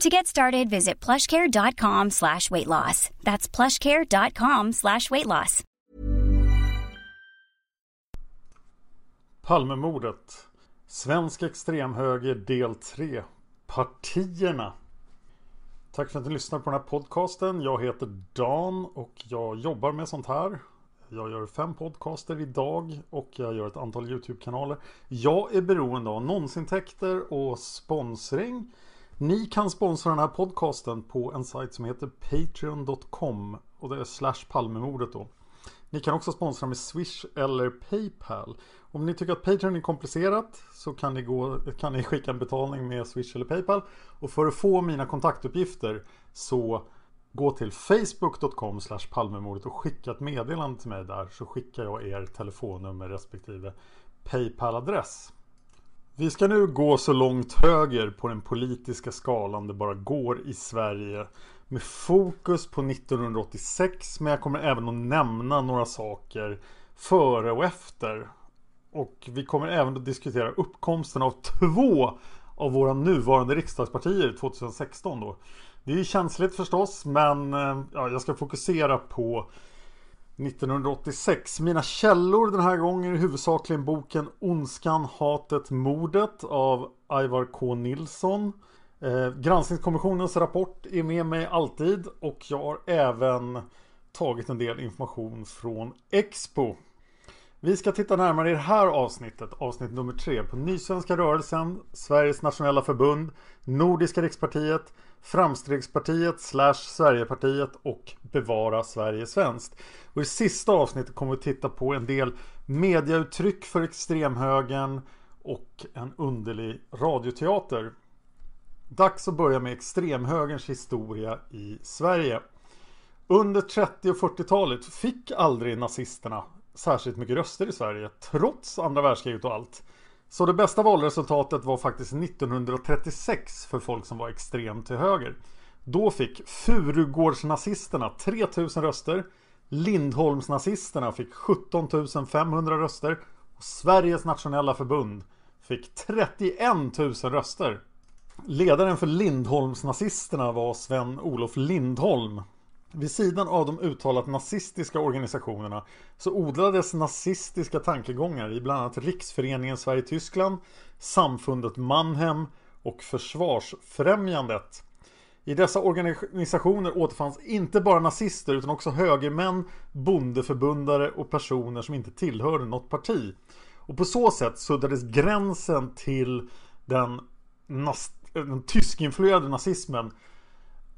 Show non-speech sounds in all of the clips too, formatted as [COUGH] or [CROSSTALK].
To get started, visit plushcare.com slash weight loss. That's plushcare.com slash weight loss. Palmemordet. Svensk extremhöger del 3. Partierna. Tack för att ni lyssnar på den här podcasten. Jag heter Dan och jag jobbar med sånt här. Jag gör fem podcaster idag och jag gör ett antal YouTube-kanaler. Jag är beroende av annonsintäkter och sponsring. Ni kan sponsra den här podcasten på en sajt som heter Patreon.com och det är slash Palmemordet då. Ni kan också sponsra med Swish eller Paypal. Om ni tycker att Patreon är komplicerat så kan ni, gå, kan ni skicka en betalning med Swish eller Paypal. Och för att få mina kontaktuppgifter så gå till facebook.com palmemordet och skicka ett meddelande till mig där så skickar jag er telefonnummer respektive Paypal-adress. Vi ska nu gå så långt höger på den politiska skalan det bara går i Sverige. Med fokus på 1986 men jag kommer även att nämna några saker före och efter. Och vi kommer även att diskutera uppkomsten av två av våra nuvarande riksdagspartier 2016 då. Det är ju känsligt förstås men eh, ja, jag ska fokusera på 1986. Mina källor den här gången är huvudsakligen boken Ondskan, hatet, mordet av Ivar K. Nilsson. Eh, granskningskommissionens rapport är med mig alltid och jag har även tagit en del information från Expo. Vi ska titta närmare i det här avsnittet, avsnitt nummer tre, på Nysvenska rörelsen, Sveriges nationella förbund, Nordiska rikspartiet, Framstegspartiet slash Sverigepartiet och Bevara Sverige svenskt. Och i sista avsnittet kommer vi titta på en del mediauttryck för extremhögern och en underlig radioteater. Dags att börja med extremhögerns historia i Sverige. Under 30 och 40-talet fick aldrig nazisterna särskilt mycket röster i Sverige trots andra världskriget och allt. Så det bästa valresultatet var faktiskt 1936 för folk som var extremt till höger. Då fick Furugårdsnazisterna 3000 röster. Lindholmsnazisterna fick 17 500 röster. Och Sveriges nationella förbund fick 31 000 röster. Ledaren för Lindholmsnazisterna var Sven-Olof Lindholm. Vid sidan av de uttalat nazistiska organisationerna så odlades nazistiska tankegångar i bland annat Riksföreningen Sverige-Tyskland, Samfundet Mannhem och Försvarsfrämjandet. I dessa organisationer återfanns inte bara nazister utan också högermän, bondeförbundare och personer som inte tillhörde något parti. Och på så sätt suddades gränsen till den, den tyskinfluerade nazismen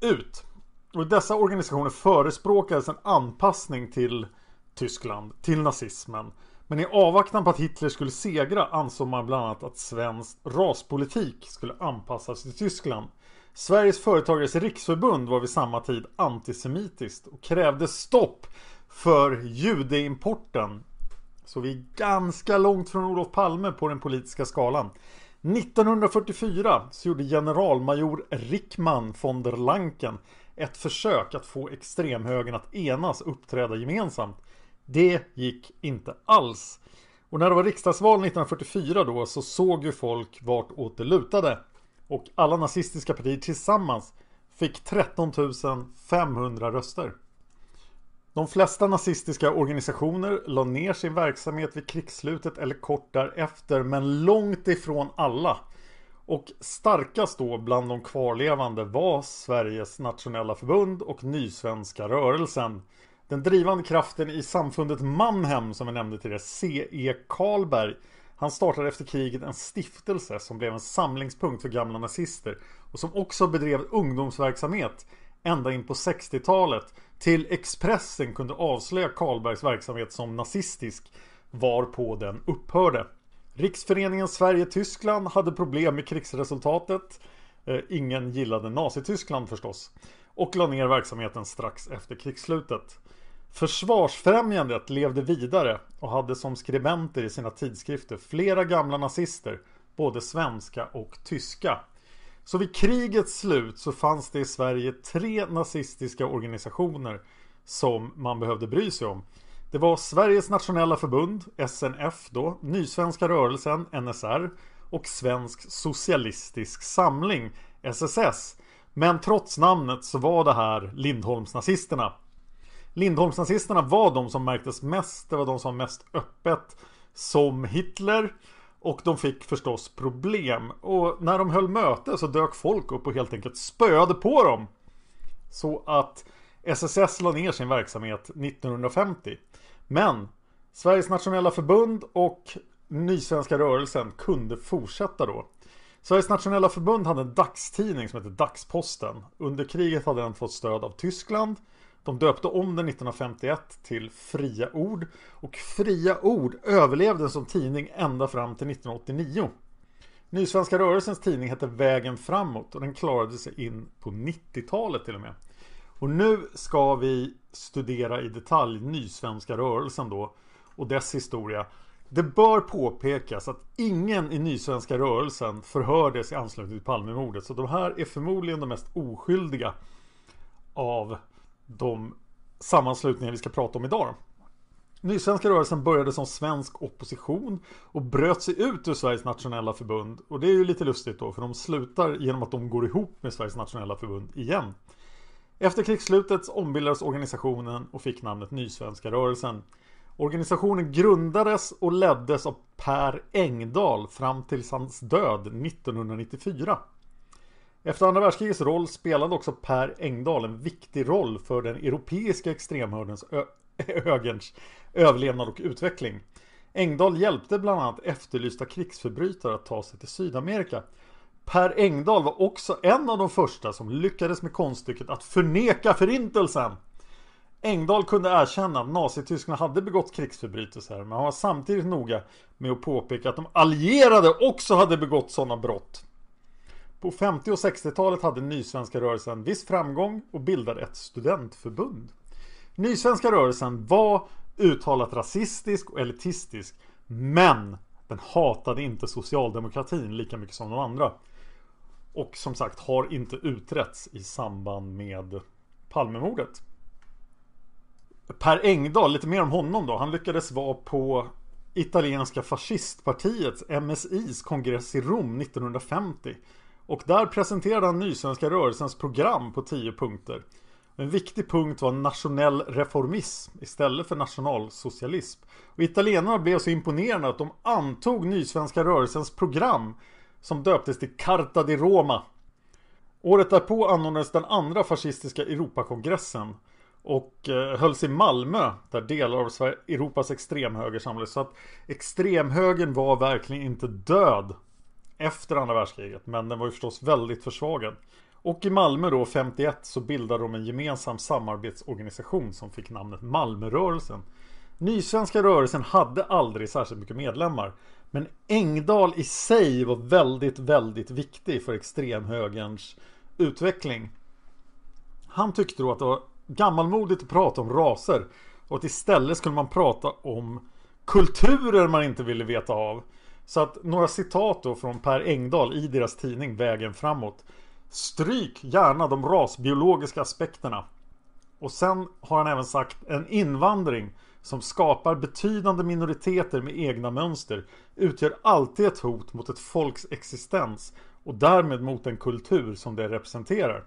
ut. Och dessa organisationer förespråkades en anpassning till Tyskland, till nazismen. Men i avvaktan på att Hitler skulle segra ansåg man bland annat att svensk raspolitik skulle anpassas till Tyskland. Sveriges företagares riksförbund var vid samma tid antisemitiskt och krävde stopp för judeimporten. Så vi är ganska långt från Olof Palme på den politiska skalan. 1944 så gjorde generalmajor Rickman von der Lanken ett försök att få extremhögern att enas och uppträda gemensamt. Det gick inte alls. Och när det var riksdagsval 1944 då så såg ju folk vartåt det lutade. Och alla nazistiska partier tillsammans fick 13 500 röster. De flesta nazistiska organisationer la ner sin verksamhet vid krigsslutet eller kort därefter men långt ifrån alla. Och starkast då bland de kvarlevande var Sveriges nationella förbund och Nysvenska rörelsen. Den drivande kraften i samfundet Mannhem som vi nämnde tidigare, C.E. Karlberg han startade efter kriget en stiftelse som blev en samlingspunkt för gamla nazister och som också bedrev ungdomsverksamhet ända in på 60-talet till Expressen kunde avslöja Karlbergs verksamhet som nazistisk varpå den upphörde. Riksföreningen Sverige-Tyskland hade problem med krigsresultatet. Eh, ingen gillade Nazityskland förstås. Och la ner verksamheten strax efter krigsslutet. Försvarsfrämjandet levde vidare och hade som skribenter i sina tidskrifter flera gamla nazister, både svenska och tyska. Så vid krigets slut så fanns det i Sverige tre nazistiska organisationer som man behövde bry sig om. Det var Sveriges nationella förbund, SNF då, Nysvenska rörelsen, NSR och Svensk socialistisk samling, SSS. Men trots namnet så var det här Lindholmsnazisterna. Lindholmsnazisterna var de som märktes mest, det var de som var mest öppet som Hitler. Och de fick förstås problem. Och när de höll möte så dök folk upp och helt enkelt spöade på dem. Så att SSS la ner sin verksamhet 1950. Men Sveriges nationella förbund och Nysvenska rörelsen kunde fortsätta då. Sveriges nationella förbund hade en dagstidning som hette Dagsposten. Under kriget hade den fått stöd av Tyskland. De döpte om den 1951 till Fria Ord. Och Fria Ord överlevde som tidning ända fram till 1989. Nysvenska rörelsens tidning hette Vägen framåt och den klarade sig in på 90-talet till och med. Och nu ska vi studera i detalj Nysvenska rörelsen då och dess historia. Det bör påpekas att ingen i Nysvenska rörelsen förhördes i anslutning till Palmemordet. Så de här är förmodligen de mest oskyldiga av de sammanslutningar vi ska prata om idag. Nysvenska rörelsen började som svensk opposition och bröt sig ut ur Sveriges nationella förbund. Och det är ju lite lustigt då för de slutar genom att de går ihop med Sveriges nationella förbund igen. Efter krigsslutet ombildades organisationen och fick namnet Nysvenska rörelsen. Organisationen grundades och leddes av Per Engdahl fram till hans död 1994. Efter andra världskrigets roll spelade också Per Engdahl en viktig roll för den europeiska extremhögerns [LAUGHS] högerns överlevnad och utveckling. Engdahl hjälpte bland annat efterlysta krigsförbrytare att ta sig till Sydamerika. Per Engdahl var också en av de första som lyckades med konststycket att förneka förintelsen. Engdahl kunde erkänna att nazityskarna hade begått krigsförbrytelser men han var samtidigt noga med att påpeka att de allierade också hade begått sådana brott. På 50 och 60-talet hade Nysvenska rörelsen viss framgång och bildade ett studentförbund. Nysvenska rörelsen var uttalat rasistisk och elitistisk men den hatade inte socialdemokratin lika mycket som de andra. Och som sagt har inte utretts i samband med Palmemordet. Per Engdahl, lite mer om honom då. Han lyckades vara på italienska fascistpartiets MSIs kongress i Rom 1950. Och där presenterade han Nysvenska rörelsens program på tio punkter. En viktig punkt var nationell reformism istället för nationalsocialism. Och italienarna blev så imponerade att de antog Nysvenska rörelsens program som döptes till Carta di Roma. Året därpå anordnades den andra fascistiska Europakongressen och eh, hölls i Malmö där delar av Europas extremhöger samlades. Så att extremhögern var verkligen inte död efter andra världskriget. Men den var ju förstås väldigt försvagad. Och i Malmö då 51 så bildade de en gemensam samarbetsorganisation som fick namnet Malmörörelsen. Nysvenska rörelsen hade aldrig särskilt mycket medlemmar. Men Engdahl i sig var väldigt, väldigt viktig för extremhögerns utveckling. Han tyckte då att det var gammalmodigt att prata om raser och att istället skulle man prata om kulturer man inte ville veta av. Så att några citat då från Per Engdahl i deras tidning Vägen framåt. Stryk gärna de rasbiologiska aspekterna. Och sen har han även sagt en invandring som skapar betydande minoriteter med egna mönster utgör alltid ett hot mot ett folks existens och därmed mot den kultur som det representerar.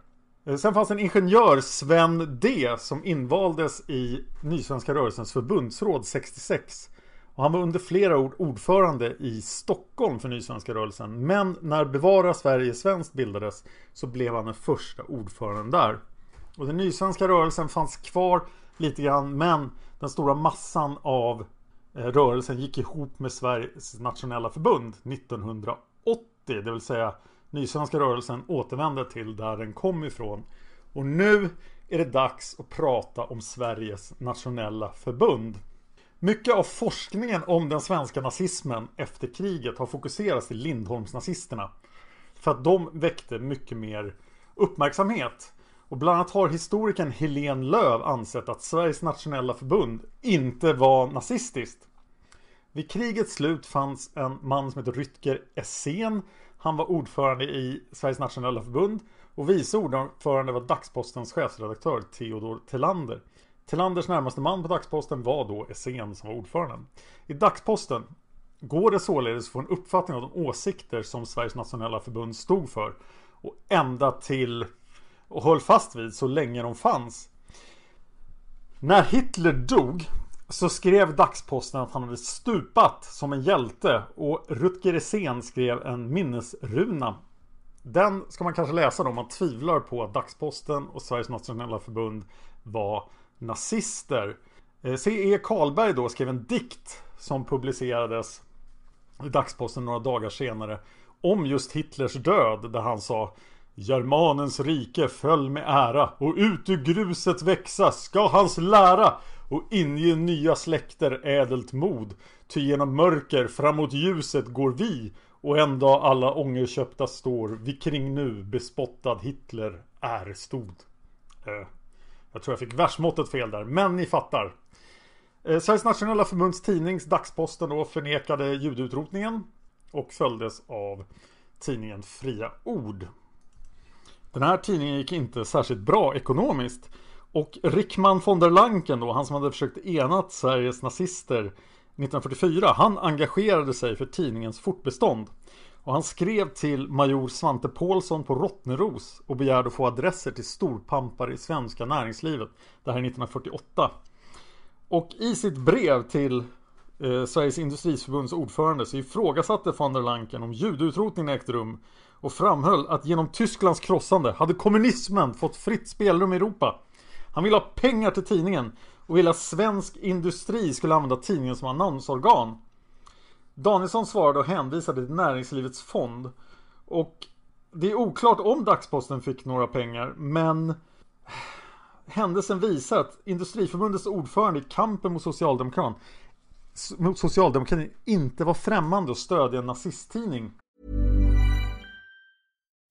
Eh, sen fanns en ingenjör, Sven D, som invaldes i Nysvenska rörelsens förbundsråd 66. Och han var under flera år ordförande i Stockholm för Nysvenska rörelsen. Men när Bevara Sverige svenskt bildades så blev han den första ordföranden där. Och den nysvenska rörelsen fanns kvar lite grann men den stora massan av eh, rörelsen gick ihop med Sveriges nationella förbund 1980. Det vill säga Nysvenska rörelsen återvände till där den kom ifrån. Och nu är det dags att prata om Sveriges nationella förbund. Mycket av forskningen om den svenska nazismen efter kriget har fokuserats till Lindholmsnazisterna. För att de väckte mycket mer uppmärksamhet. Och bland annat har historikern Helene Löv ansett att Sveriges nationella förbund inte var nazistiskt. Vid krigets slut fanns en man som hette Rytger Essén. Han var ordförande i Sveriges nationella förbund och vice ordförande var Dagspostens chefredaktör Theodor Tellander. Tillanders närmaste man på Dagsposten var då Essén som var ordförande. I Dagsposten går det således att få en uppfattning av de åsikter som Sveriges nationella förbund stod för och ända till och höll fast vid så länge de fanns. När Hitler dog så skrev Dagsposten att han hade stupat som en hjälte och Rutger Essén skrev en minnesruna. Den ska man kanske läsa då om man tvivlar på att Dagsposten och Sveriges nationella förbund var nazister. Eh, C.E. Karlberg då skrev en dikt som publicerades i Dagsposten några dagar senare om just Hitlers död där han sa Germanens rike föll med ära och ut ur gruset växa ska hans lära och inge nya släkter ädelt mod. Ty genom mörker framåt ljuset går vi och en dag alla ångerköpta står vi kring nu bespottad Hitler är stod. Eh, jag tror jag fick versmåttet fel där, men ni fattar. Eh, Sveriges nationella förbunds tidnings Dagsposten då förnekade judeutrotningen och följdes av tidningen Fria Ord. Den här tidningen gick inte särskilt bra ekonomiskt. Och Rickman von der Lanken då, han som hade försökt enat Sveriges nazister 1944, han engagerade sig för tidningens fortbestånd. Och han skrev till major Svante Paulsson på Rottneros och begärde att få adresser till storpampar i svenska näringslivet. Det här är 1948. Och i sitt brev till eh, Sveriges Industriförbunds ordförande så ifrågasatte von der Lanken om judeutrotningen ägt rum och framhöll att genom Tysklands krossande hade kommunismen fått fritt spelrum i Europa. Han ville ha pengar till tidningen och ville att svensk industri skulle använda tidningen som annonsorgan. Danielsson svarade och hänvisade till Näringslivets fond. Och det är oklart om Dagsposten fick några pengar men händelsen visar att Industriförbundets ordförande i kampen mot socialdemokratin mot socialdemokratin inte var främmande att stödja en nazisttidning.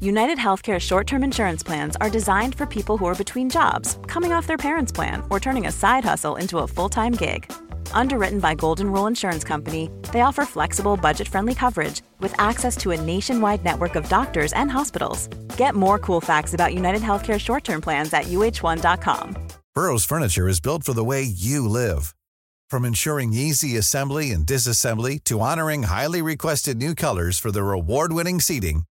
United Healthcare short term insurance plans are designed for people who are between jobs, coming off their parents' plan, or turning a side hustle into a full time gig. Underwritten by Golden Rule Insurance Company, they offer flexible, budget friendly coverage with access to a nationwide network of doctors and hospitals. Get more cool facts about United Healthcare short term plans at uh1.com. Burrow's Furniture is built for the way you live. From ensuring easy assembly and disassembly to honoring highly requested new colors for their award winning seating,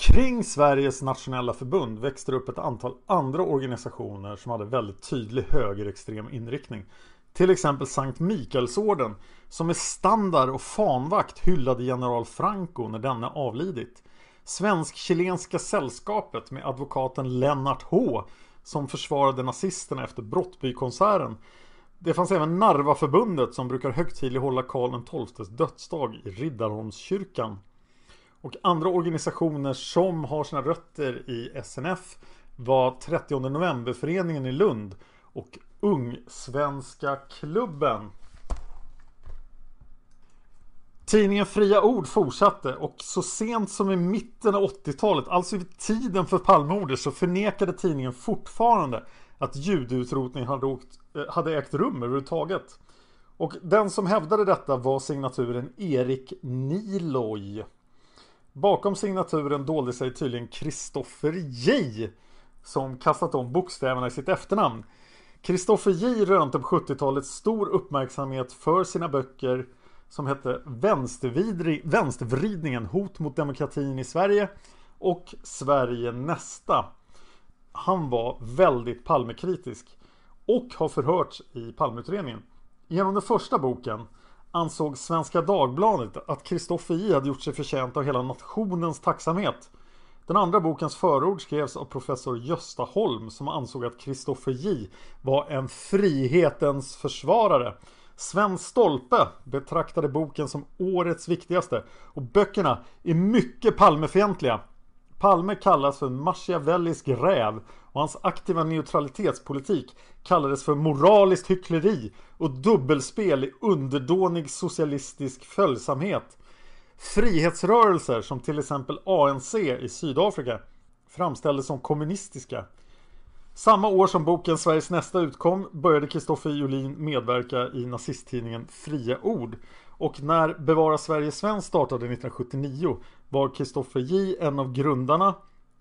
Kring Sveriges nationella förbund växte det upp ett antal andra organisationer som hade väldigt tydlig högerextrem inriktning. Till exempel Sankt Mikaelsorden som med standard och fanvakt hyllade general Franco när denne avlidit. Svensk-chilenska sällskapet med advokaten Lennart H som försvarade nazisterna efter Brottbykonserten. Det fanns även Narvaförbundet som brukar högtidlighålla Karl XIIs dödsdag i Riddarholmskyrkan. Och andra organisationer som har sina rötter i SNF var 30 novemberföreningen i Lund och Ungsvenska klubben. Tidningen Fria Ord fortsatte och så sent som i mitten av 80-talet, alltså vid tiden för Palmemordet, så förnekade tidningen fortfarande att judeutrotning hade, åkt, eh, hade ägt rum överhuvudtaget. Och den som hävdade detta var signaturen Erik Niloy. Bakom signaturen dolde sig tydligen Kristoffer J som kastat om bokstäverna i sitt efternamn. Kristoffer J rönte på 70-talet stor uppmärksamhet för sina böcker som hette Vänstervridningen Hot mot demokratin i Sverige och Sverige nästa. Han var väldigt Palmekritisk och har förhörts i Palmeutredningen. Genom den första boken ansåg Svenska Dagbladet att Kristoffer J e hade gjort sig förtjänt av hela nationens tacksamhet. Den andra bokens förord skrevs av professor Gösta Holm som ansåg att Kristoffer J var en frihetens försvarare. Sven Stolpe betraktade boken som årets viktigaste och böckerna är mycket Palmefientliga. Palme kallas för en Machiavellisk räv och hans aktiva neutralitetspolitik kallades för moraliskt hyckleri och dubbelspel i underdånig socialistisk följsamhet. Frihetsrörelser som till exempel ANC i Sydafrika framställdes som kommunistiska. Samma år som boken Sveriges nästa utkom började Kristoffer Jolin medverka i nazisttidningen Fria Ord. Och när Bevara Sverige Svenskt startade 1979 var Kristoffer J en av grundarna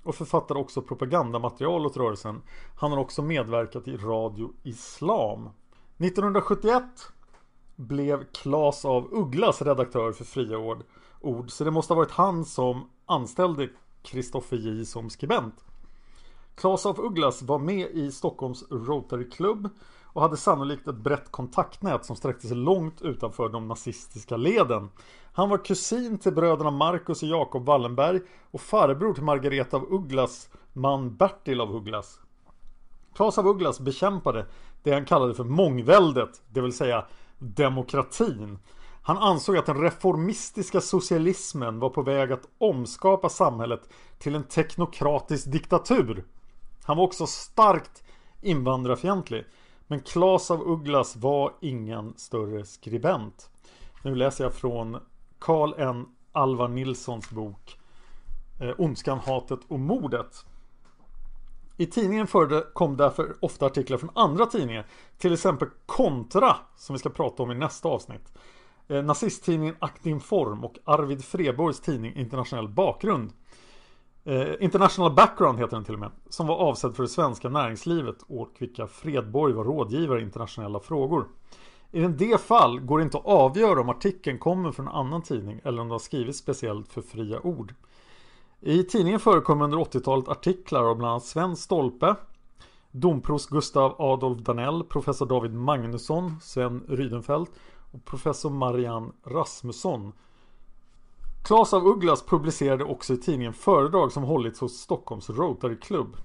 och författade också propagandamaterial åt rörelsen. Han har också medverkat i Radio Islam. 1971 blev Klas av Ugglas redaktör för Fria Ord. Ord, så det måste ha varit han som anställde Kristoffer J som skribent. Klas af Ugglas var med i Stockholms Rotary Club och hade sannolikt ett brett kontaktnät som sträckte sig långt utanför de nazistiska leden. Han var kusin till bröderna Marcus och Jakob Wallenberg och farbror till Margareta av Ugglas man Bertil av Ugglas. Klas av Ugglas bekämpade det han kallade för mångväldet, det vill säga demokratin. Han ansåg att den reformistiska socialismen var på väg att omskapa samhället till en teknokratisk diktatur. Han var också starkt invandrarfientlig. Men Klas av Ugglas var ingen större skribent. Nu läser jag från Karl N. Alvar Nilssons bok eh, Ondskan, hatet och mordet. I tidningen förekom därför ofta artiklar från andra tidningar. Till exempel Kontra, som vi ska prata om i nästa avsnitt. Eh, nazisttidningen Aktinform och Arvid Freborgs tidning Internationell bakgrund. Eh, International Background heter den till och med. Som var avsedd för det svenska näringslivet och vilka Fredborg var rådgivare i internationella frågor. I en del fall går det inte att avgöra om artikeln kommer från en annan tidning eller om den har skrivits speciellt för fria ord. I tidningen förekom under 80-talet artiklar av bland annat Sven Stolpe, domprost Gustav Adolf Danell, professor David Magnusson, Sven Rydenfelt och professor Marianne Rasmusson Klas av Ugglas publicerade också i tidningen föredrag som hållits hos Stockholms Rotary Club.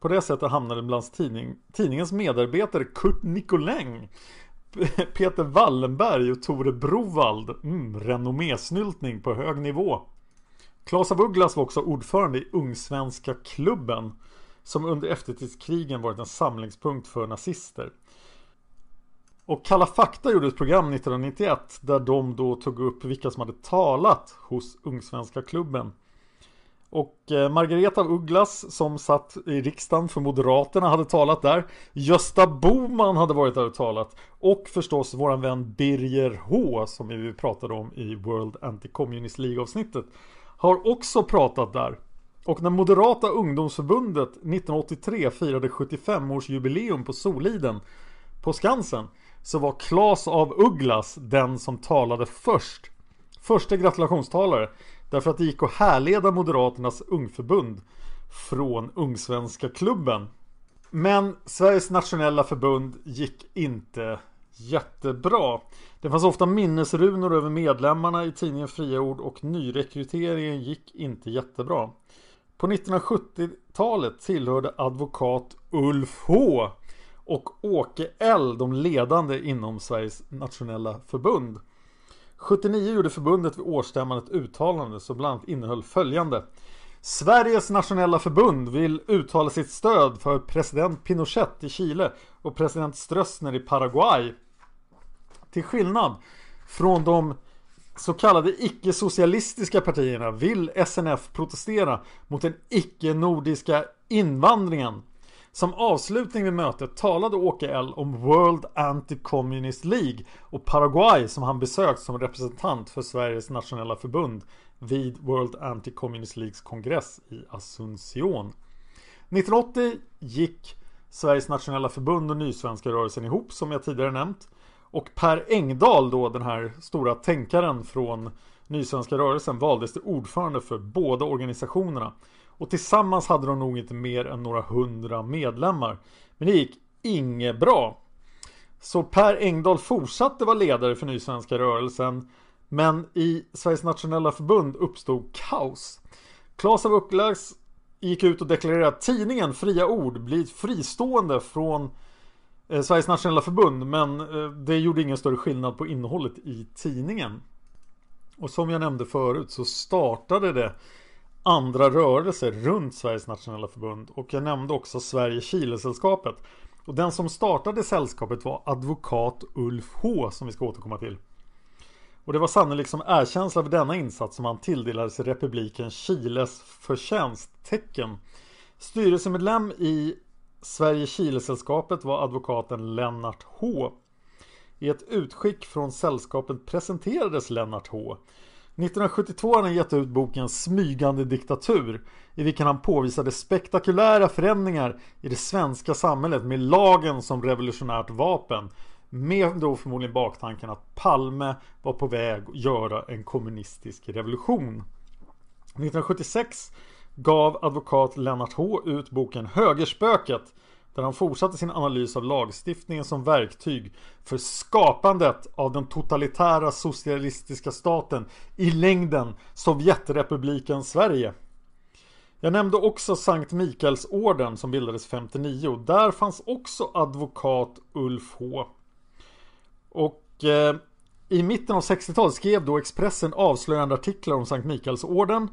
På det sättet hamnade bland tidning, tidningens medarbetare Kurt Nicoläng Peter Wallenberg och Tore Brovald. Mm, Renommésnyltning på hög nivå. Klas av Ugglas var också ordförande i Ungsvenska klubben Som under efterkrigskrigen varit en samlingspunkt för nazister och Kalla fakta gjorde ett program 1991 där de då tog upp vilka som hade talat hos Ungsvenska klubben. Och eh, Margareta Ugglas som satt i riksdagen för Moderaterna hade talat där. Gösta Boman hade varit där och talat. Och förstås våran vän Birger H som vi pratade om i World Anti-Communist League avsnittet. Har också pratat där. Och när Moderata ungdomsförbundet 1983 firade 75-årsjubileum på Soliden på Skansen så var Klas av Ugglas den som talade först. Första gratulationstalare. Därför att det gick att härleda Moderaternas ungförbund från Ungsvenska klubben. Men Sveriges nationella förbund gick inte jättebra. Det fanns ofta minnesrunor över medlemmarna i tidningen Fria Ord och nyrekryteringen gick inte jättebra. På 1970-talet tillhörde advokat Ulf H och Åke L de ledande inom Sveriges nationella förbund. 79 gjorde förbundet vid årsstämman ett uttalande som bland annat innehöll följande. Sveriges nationella förbund vill uttala sitt stöd för president Pinochet i Chile och president Strössner i Paraguay. Till skillnad från de så kallade icke-socialistiska partierna vill SNF protestera mot den icke-nordiska invandringen. Som avslutning vid mötet talade Åke L om World Anti-Communist League och Paraguay som han besökt som representant för Sveriges nationella förbund vid World Anti-Communist Leagues kongress i Asunción. 1980 gick Sveriges nationella förbund och Nysvenska rörelsen ihop som jag tidigare nämnt. Och Per Engdahl då den här stora tänkaren från Nysvenska rörelsen valdes till ordförande för båda organisationerna. Och tillsammans hade de nog inte mer än några hundra medlemmar. Men det gick inget bra. Så Per Engdahl fortsatte vara ledare för Nysvenska rörelsen. Men i Sveriges nationella förbund uppstod kaos. Klas av Ugglas gick ut och deklarerade att tidningen Fria Ord blir fristående från eh, Sveriges nationella förbund. Men eh, det gjorde ingen större skillnad på innehållet i tidningen. Och som jag nämnde förut så startade det andra rörelser runt Sveriges nationella förbund och jag nämnde också Sverige-Chile-sällskapet. Och den som startade sällskapet var advokat Ulf H som vi ska återkomma till. Och det var sannolikt som erkänsla för denna insats som han tilldelades republiken Chiles förtjänsttecken. Styrelsemedlem i Sverige-Chile-sällskapet var advokaten Lennart H. I ett utskick från sällskapet presenterades Lennart H. 1972 har han gett ut boken Smygande diktatur i vilken han påvisade spektakulära förändringar i det svenska samhället med lagen som revolutionärt vapen. Med då förmodligen baktanken att Palme var på väg att göra en kommunistisk revolution. 1976 gav advokat Lennart H ut boken Högerspöket där han fortsatte sin analys av lagstiftningen som verktyg för skapandet av den totalitära socialistiska staten i längden Sovjetrepubliken Sverige. Jag nämnde också Sankt Mikaelsorden som bildades 59. och Där fanns också advokat Ulf H. Och eh, i mitten av 60-talet skrev då Expressen avslöjande artiklar om Sankt Mikaelsorden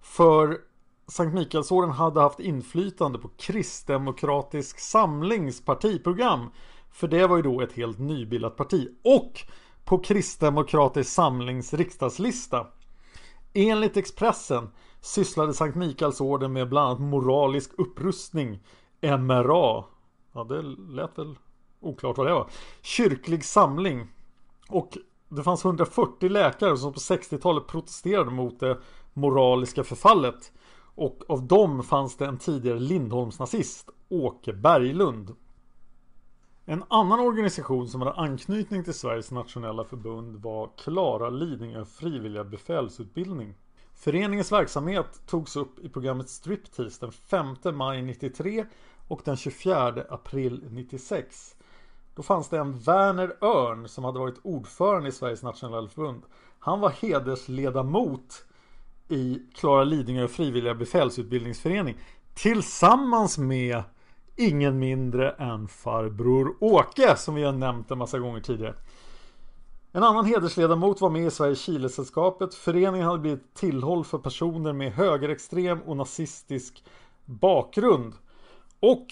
för Sankt Mikaelsorden hade haft inflytande på Kristdemokratisk Samlings partiprogram. För det var ju då ett helt nybildat parti. Och på Kristdemokratisk Samlings riksdagslista. Enligt Expressen sysslade Sankt Mikaelsorden med bland annat moralisk upprustning, MRA. Ja, det lät väl oklart vad det var. Kyrklig samling. Och det fanns 140 läkare som på 60-talet protesterade mot det moraliska förfallet. Och av dem fanns det en tidigare Lindholmsnazist, Åke Berglund. En annan organisation som hade anknytning till Sveriges nationella förbund var Klara Lidingö frivilliga befälsutbildning. Föreningens verksamhet togs upp i programmet Striptease den 5 maj 93 och den 24 april 96. Då fanns det en Werner Örn som hade varit ordförande i Sveriges nationella förbund. Han var hedersledamot i Klara Lidingö frivilliga befälsutbildningsförening tillsammans med ingen mindre än farbror Åke som vi har nämnt en massa gånger tidigare. En annan hedersledamot var med i Sveriges Chilesällskapet. Föreningen hade blivit tillhåll för personer med högerextrem och nazistisk bakgrund. Och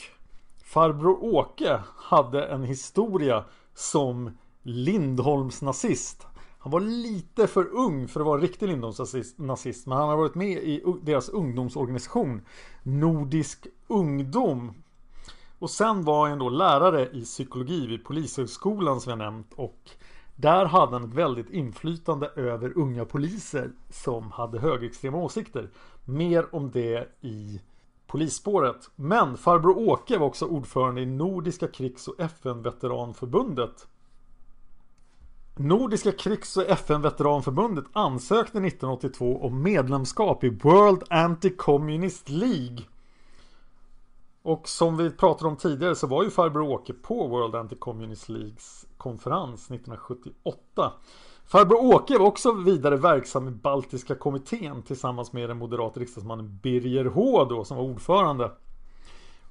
farbror Åke hade en historia som Lindholms nazist. Han var lite för ung för att vara en riktig Lindholms-nazist men han har varit med i deras ungdomsorganisation Nordisk ungdom. Och sen var han då lärare i psykologi vid Polishögskolan som jag nämnt och där hade han ett väldigt inflytande över unga poliser som hade högerextrema åsikter. Mer om det i polisspåret. Men farbror Åke var också ordförande i Nordiska krigs och FN-veteranförbundet Nordiska krigs och FN-veteranförbundet ansökte 1982 om medlemskap i World Anti-Communist League. Och som vi pratade om tidigare så var ju farbror Åke på World Anti-Communist Leagues konferens 1978. Farbror Åke var också vidare verksam i Baltiska kommittén tillsammans med den moderata riksdagsmannen Birger H då som var ordförande.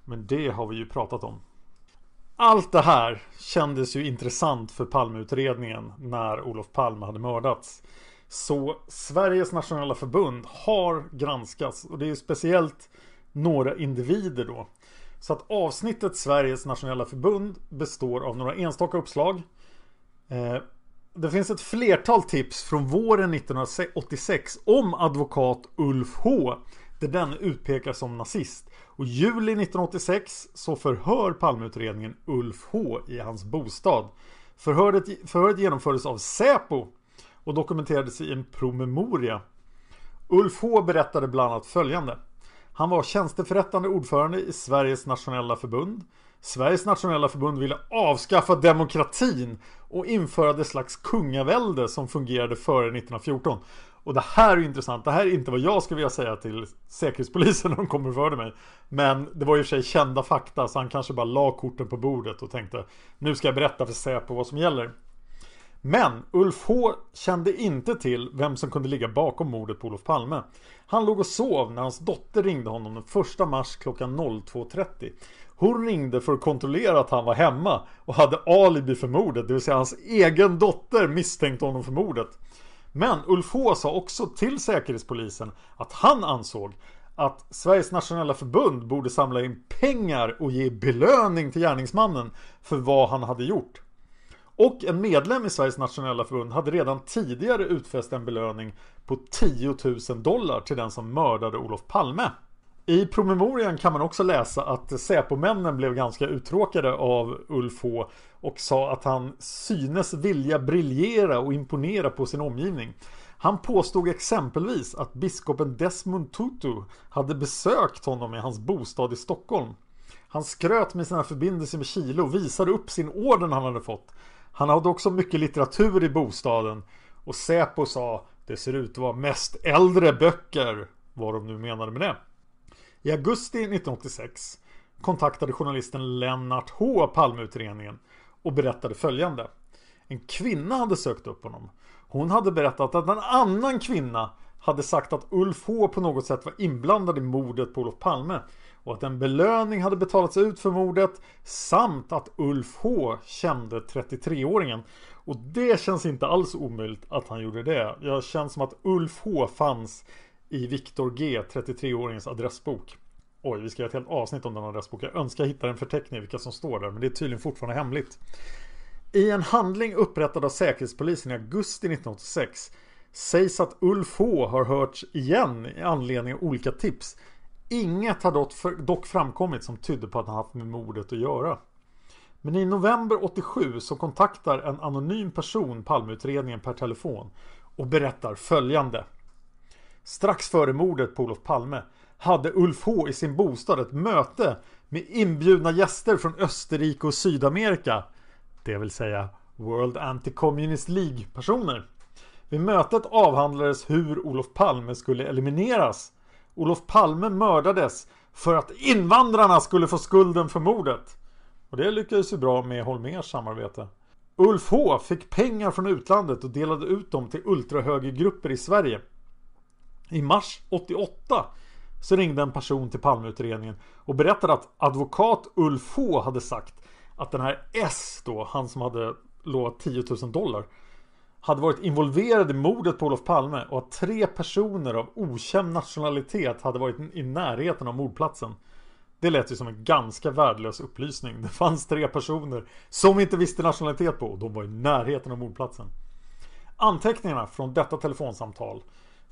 Men det har vi ju pratat om. Allt det här kändes ju intressant för Palmeutredningen när Olof Palme hade mördats. Så Sveriges nationella förbund har granskats och det är speciellt några individer då. Så att avsnittet Sveriges nationella förbund består av några enstaka uppslag. Eh, det finns ett flertal tips från våren 1986 om advokat Ulf H. Där den utpekas som nazist. Och juli 1986 så förhör Palmeutredningen Ulf H i hans bostad. Förhöret, förhöret genomfördes av Säpo och dokumenterades i en promemoria. Ulf H berättade bland annat följande. Han var tjänsteförrättande ordförande i Sveriges nationella förbund. Sveriges nationella förbund ville avskaffa demokratin och införa det slags kungavälde som fungerade före 1914. Och det här är intressant. Det här är inte vad jag skulle vilja säga till Säkerhetspolisen när de kommer för mig. Men det var ju för sig kända fakta så han kanske bara la korten på bordet och tänkte Nu ska jag berätta för Säpo vad som gäller. Men Ulf H kände inte till vem som kunde ligga bakom mordet på Olof Palme. Han låg och sov när hans dotter ringde honom den 1 mars klockan 02.30. Hon ringde för att kontrollera att han var hemma och hade alibi för mordet, det vill säga hans egen dotter misstänkte honom för mordet. Men Ulf H sa också till Säkerhetspolisen att han ansåg att Sveriges nationella förbund borde samla in pengar och ge belöning till gärningsmannen för vad han hade gjort. Och en medlem i Sveriges nationella förbund hade redan tidigare utfäst en belöning på 10 000 dollar till den som mördade Olof Palme. I promemorian kan man också läsa att Säpomännen blev ganska uttråkade av Ulf H och sa att han synes vilja briljera och imponera på sin omgivning. Han påstod exempelvis att biskopen Desmond Tutu hade besökt honom i hans bostad i Stockholm. Han skröt med sina förbindelser med Chile och visade upp sin orden han hade fått. Han hade också mycket litteratur i bostaden och Säpo sa det ser ut att vara mest äldre böcker, vad de nu menade med det. I augusti 1986 kontaktade journalisten Lennart H Palmeutredningen och berättade följande. En kvinna hade sökt upp honom. Hon hade berättat att en annan kvinna hade sagt att Ulf H på något sätt var inblandad i mordet på Olof Palme och att en belöning hade betalats ut för mordet samt att Ulf H kände 33-åringen. Och det känns inte alls omöjligt att han gjorde det. Jag känns som att Ulf H fanns i Viktor G, 33-åringens adressbok. Oj, vi ska göra ett helt avsnitt om den adressboken. Jag önskar hitta en förteckning vilka som står där, men det är tydligen fortfarande hemligt. I en handling upprättad av Säkerhetspolisen i augusti 1986 sägs att Ulf H har hörts igen i anledning av olika tips. Inget har dock framkommit som tydde på att han haft med mordet att göra. Men i november 87 så kontaktar en anonym person Palmeutredningen per telefon och berättar följande. Strax före mordet på Olof Palme hade Ulf H i sin bostad ett möte med inbjudna gäster från Österrike och Sydamerika. Det vill säga World Anti-Communist League-personer. Vid mötet avhandlades hur Olof Palme skulle elimineras. Olof Palme mördades för att invandrarna skulle få skulden för mordet. Och det lyckades ju bra med Holmers samarbete. Ulf H fick pengar från utlandet och delade ut dem till ultrahögergrupper i Sverige. I mars 88 så ringde en person till Palmeutredningen och berättade att advokat Ulf H hade sagt att den här S då, han som hade lovat 10 000 dollar hade varit involverad i mordet på Olof Palme och att tre personer av okänd nationalitet hade varit i närheten av mordplatsen. Det lät ju som en ganska värdelös upplysning. Det fanns tre personer som inte visste nationalitet på och de var i närheten av mordplatsen. Anteckningarna från detta telefonsamtal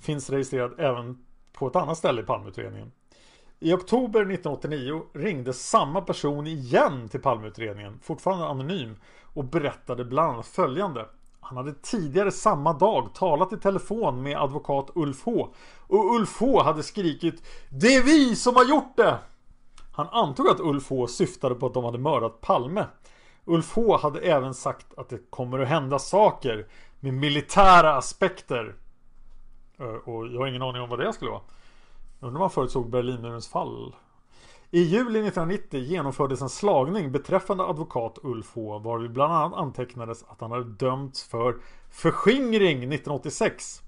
finns registrerad även på ett annat ställe i Palmeutredningen. I oktober 1989 ringde samma person igen till Palmeutredningen, fortfarande anonym, och berättade bland annat följande. Han hade tidigare samma dag talat i telefon med advokat Ulf H. Och Ulf H hade skrikit Det är vi som har gjort det! Han antog att Ulf H syftade på att de hade mördat Palme. Ulf H hade även sagt att det kommer att hända saker med militära aspekter. Eh, och jag har ingen aning om vad det skulle vara. Undrar om man förutsåg Berlinmurens fall. I juli 1990 genomfördes en slagning beträffande advokat Ulf H varvid bland annat antecknades att han hade dömts för förskingring 1986.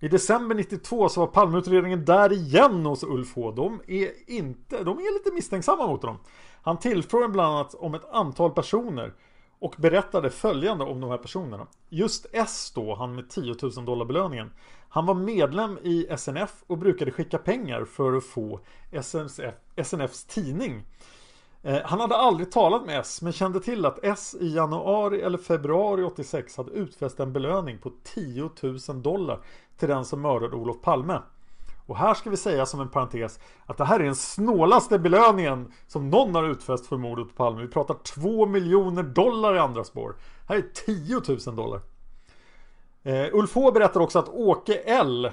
I december 92 så var Palmeutredningen där igen hos Ulf H. De är inte, de är lite misstänksamma mot honom. Han tillfrågade bland annat om ett antal personer och berättade följande om de här personerna. Just S då, han med 10 000 dollar belöningen. Han var medlem i SNF och brukade skicka pengar för att få SNF, SNFs tidning. Eh, han hade aldrig talat med S men kände till att S i januari eller februari 86 hade utfäst en belöning på 10 000 dollar till den som mördade Olof Palme. Och här ska vi säga som en parentes att det här är den snålaste belöningen som någon har utfäst för mordet på Palme. Vi pratar 2 miljoner dollar i andra spår. Här är 10 000 dollar. Eh, Ulf H berättar också att Åke L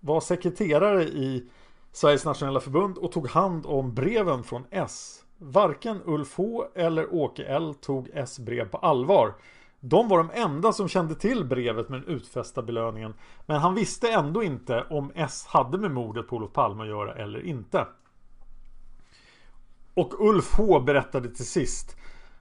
var sekreterare i Sveriges nationella förbund och tog hand om breven från S. Varken Ulf H eller Åke L tog S brev på allvar. De var de enda som kände till brevet med den utfästa belöningen. Men han visste ändå inte om S hade med mordet på Olof Palme att göra eller inte. Och Ulf H berättade till sist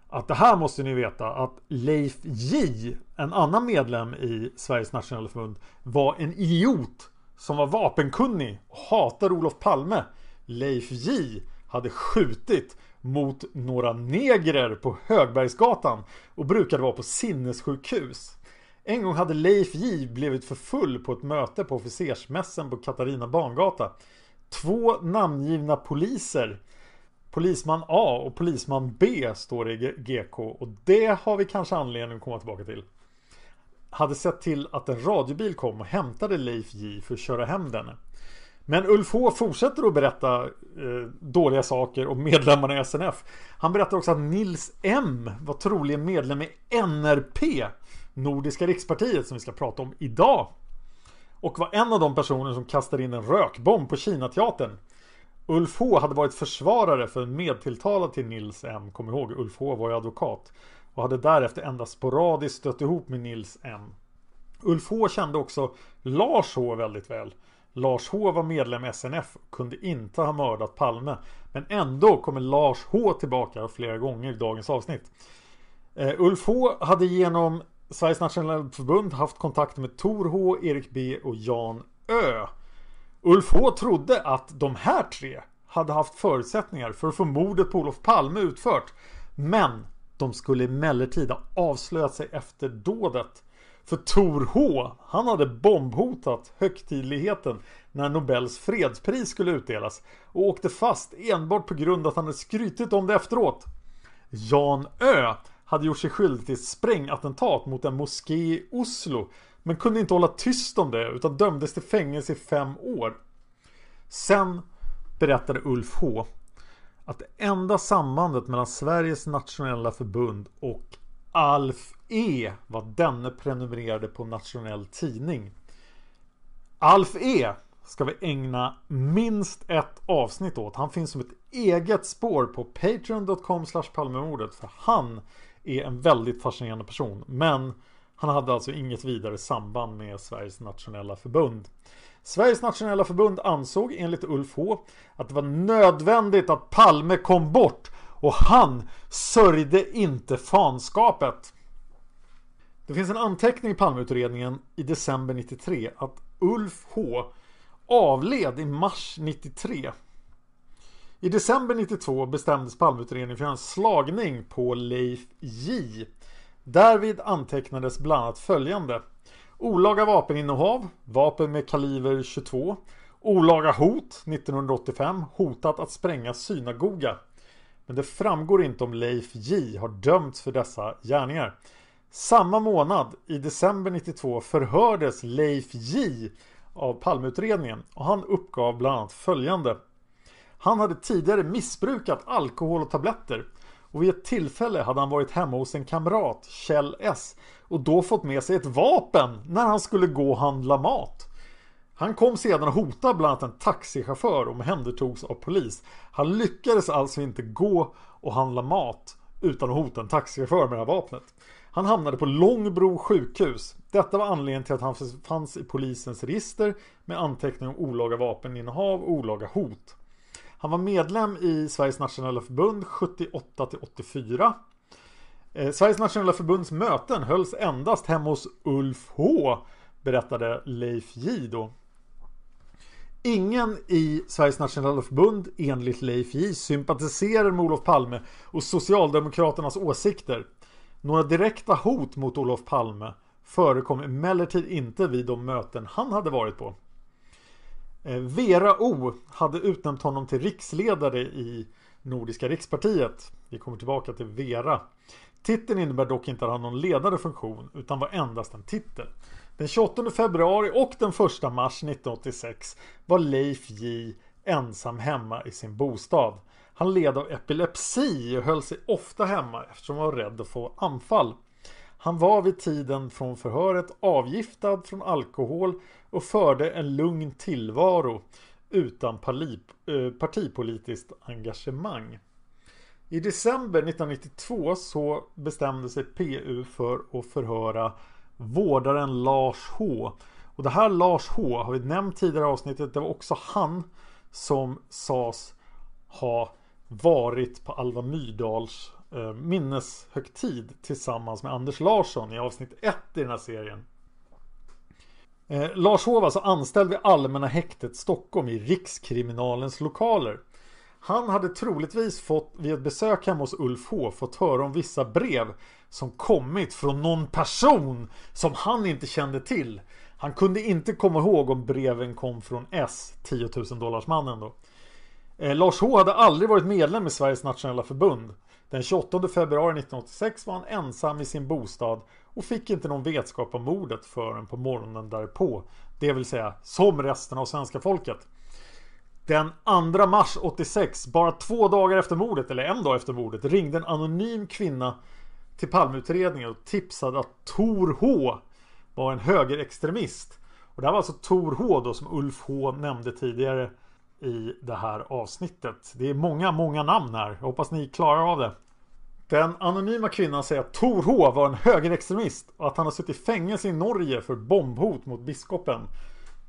att det här måste ni veta att Leif J, en annan medlem i Sveriges nationella förbund, var en idiot som var vapenkunnig och hatade Olof Palme. Leif J hade skjutit mot några negrer på Högbergsgatan och brukade vara på sinnessjukhus. En gång hade Leif J blivit för full på ett möte på officersmässen på Katarina Bangata. Två namngivna poliser Polisman A och polisman B står det i GK och det har vi kanske anledning att komma tillbaka till. Hade sett till att en radiobil kom och hämtade Leif J för att köra hem denne. Men Ulf H fortsätter att berätta eh, dåliga saker om medlemmarna i SNF. Han berättar också att Nils M var troligen medlem i NRP, Nordiska rikspartiet som vi ska prata om idag. Och var en av de personer som kastade in en rökbomb på Kinateatern. Ulf H hade varit försvarare för en medtilltalad till Nils M. Kom ihåg, Ulf H var ju advokat. Och hade därefter endast sporadiskt stött ihop med Nils M. Ulf H kände också Lars H väldigt väl. Lars H var medlem i SNF och kunde inte ha mördat Palme. Men ändå kommer Lars H tillbaka flera gånger i dagens avsnitt. Uh, Ulf H hade genom Sveriges nationella förbund haft kontakt med Tor H, Erik B och Jan Ö. Ulf H trodde att de här tre hade haft förutsättningar för att få mordet på Olof Palme utfört. Men de skulle emellertid ha avslöjat sig efter dådet. För Tor H, han hade bombhotat högtidligheten när Nobels fredspris skulle utdelas och åkte fast enbart på grund av att han hade skrytit om det efteråt. Jan Ö hade gjort sig skyldig till ett sprängattentat mot en moské i Oslo men kunde inte hålla tyst om det utan dömdes till fängelse i fem år. Sen berättade Ulf H att det enda sambandet mellan Sveriges nationella förbund och Alf E var denne prenumererade på nationell tidning. Alf E ska vi ägna minst ett avsnitt åt. Han finns som ett eget spår på patreon.com palmemordet för han är en väldigt fascinerande person. Men han hade alltså inget vidare samband med Sveriges nationella förbund. Sveriges nationella förbund ansåg enligt Ulf H att det var nödvändigt att Palme kom bort och han sörjde inte fanskapet. Det finns en anteckning i Palmeutredningen i december 93 att Ulf H avled i mars 93. I december 92 bestämdes Palmeutredningen för en slagning på Leif J Därvid antecknades bland annat följande. Olaga vapeninnehav, vapen med kaliber 22. Olaga hot 1985, hotat att spränga synagoga. Men det framgår inte om Leif J har dömts för dessa gärningar. Samma månad, i december 92, förhördes Leif J av Palmeutredningen och han uppgav bland annat följande. Han hade tidigare missbrukat alkohol och tabletter och vid ett tillfälle hade han varit hemma hos en kamrat, Kjell S. Och då fått med sig ett vapen när han skulle gå och handla mat. Han kom sedan och hotade bland annat en taxichaufför och omhändertogs av polis. Han lyckades alltså inte gå och handla mat utan att hota en taxichaufför med det här vapnet. Han hamnade på Långbro sjukhus. Detta var anledningen till att han fanns i polisens register med anteckning om olaga vapeninnehav och olaga hot. Han var medlem i Sveriges nationella förbund 78 till 84. Eh, Sveriges nationella förbunds möten hölls endast hemma hos Ulf H berättade Leif J då. Ingen i Sveriges nationella förbund enligt Leif J sympatiserar med Olof Palme och Socialdemokraternas åsikter. Några direkta hot mot Olof Palme förekom emellertid inte vid de möten han hade varit på. Eh, Vera O hade utnämnt honom till riksledare i Nordiska rikspartiet. Vi kommer tillbaka till Vera. Titeln innebär dock inte att han har någon ledande funktion utan var endast en titel. Den 28 februari och den 1 mars 1986 var Leif J ensam hemma i sin bostad. Han led av epilepsi och höll sig ofta hemma eftersom han var rädd att få anfall. Han var vid tiden från förhöret avgiftad från alkohol och förde en lugn tillvaro utan eh, partipolitiskt engagemang. I december 1992 så bestämde sig PU för att förhöra vårdaren Lars H. Och det här Lars H har vi nämnt tidigare i avsnittet. Det var också han som sades ha varit på Alva Myrdals eh, minneshögtid tillsammans med Anders Larsson i avsnitt 1 i den här serien. Eh, Lars H var alltså anställd vid Allmänna häktet Stockholm i Rikskriminalens lokaler. Han hade troligtvis fått vid ett besök hemma hos Ulf H fått höra om vissa brev som kommit från någon person som han inte kände till. Han kunde inte komma ihåg om breven kom från S, 10 000 dollars mannen då. Eh, Lars H hade aldrig varit medlem i Sveriges nationella förbund. Den 28 februari 1986 var han ensam i sin bostad och fick inte någon vetskap om mordet förrän på morgonen därpå. Det vill säga som resten av svenska folket. Den 2 mars 86, bara två dagar efter mordet, eller en dag efter mordet, ringde en anonym kvinna till Palmeutredningen och tipsade att Tor H var en högerextremist. Och det här var alltså Tor H då som Ulf H nämnde tidigare i det här avsnittet. Det är många, många namn här. Jag hoppas ni klarar av det. Den anonyma kvinnan säger att Tor H var en högerextremist och att han har suttit i fängelse i Norge för bombhot mot biskopen.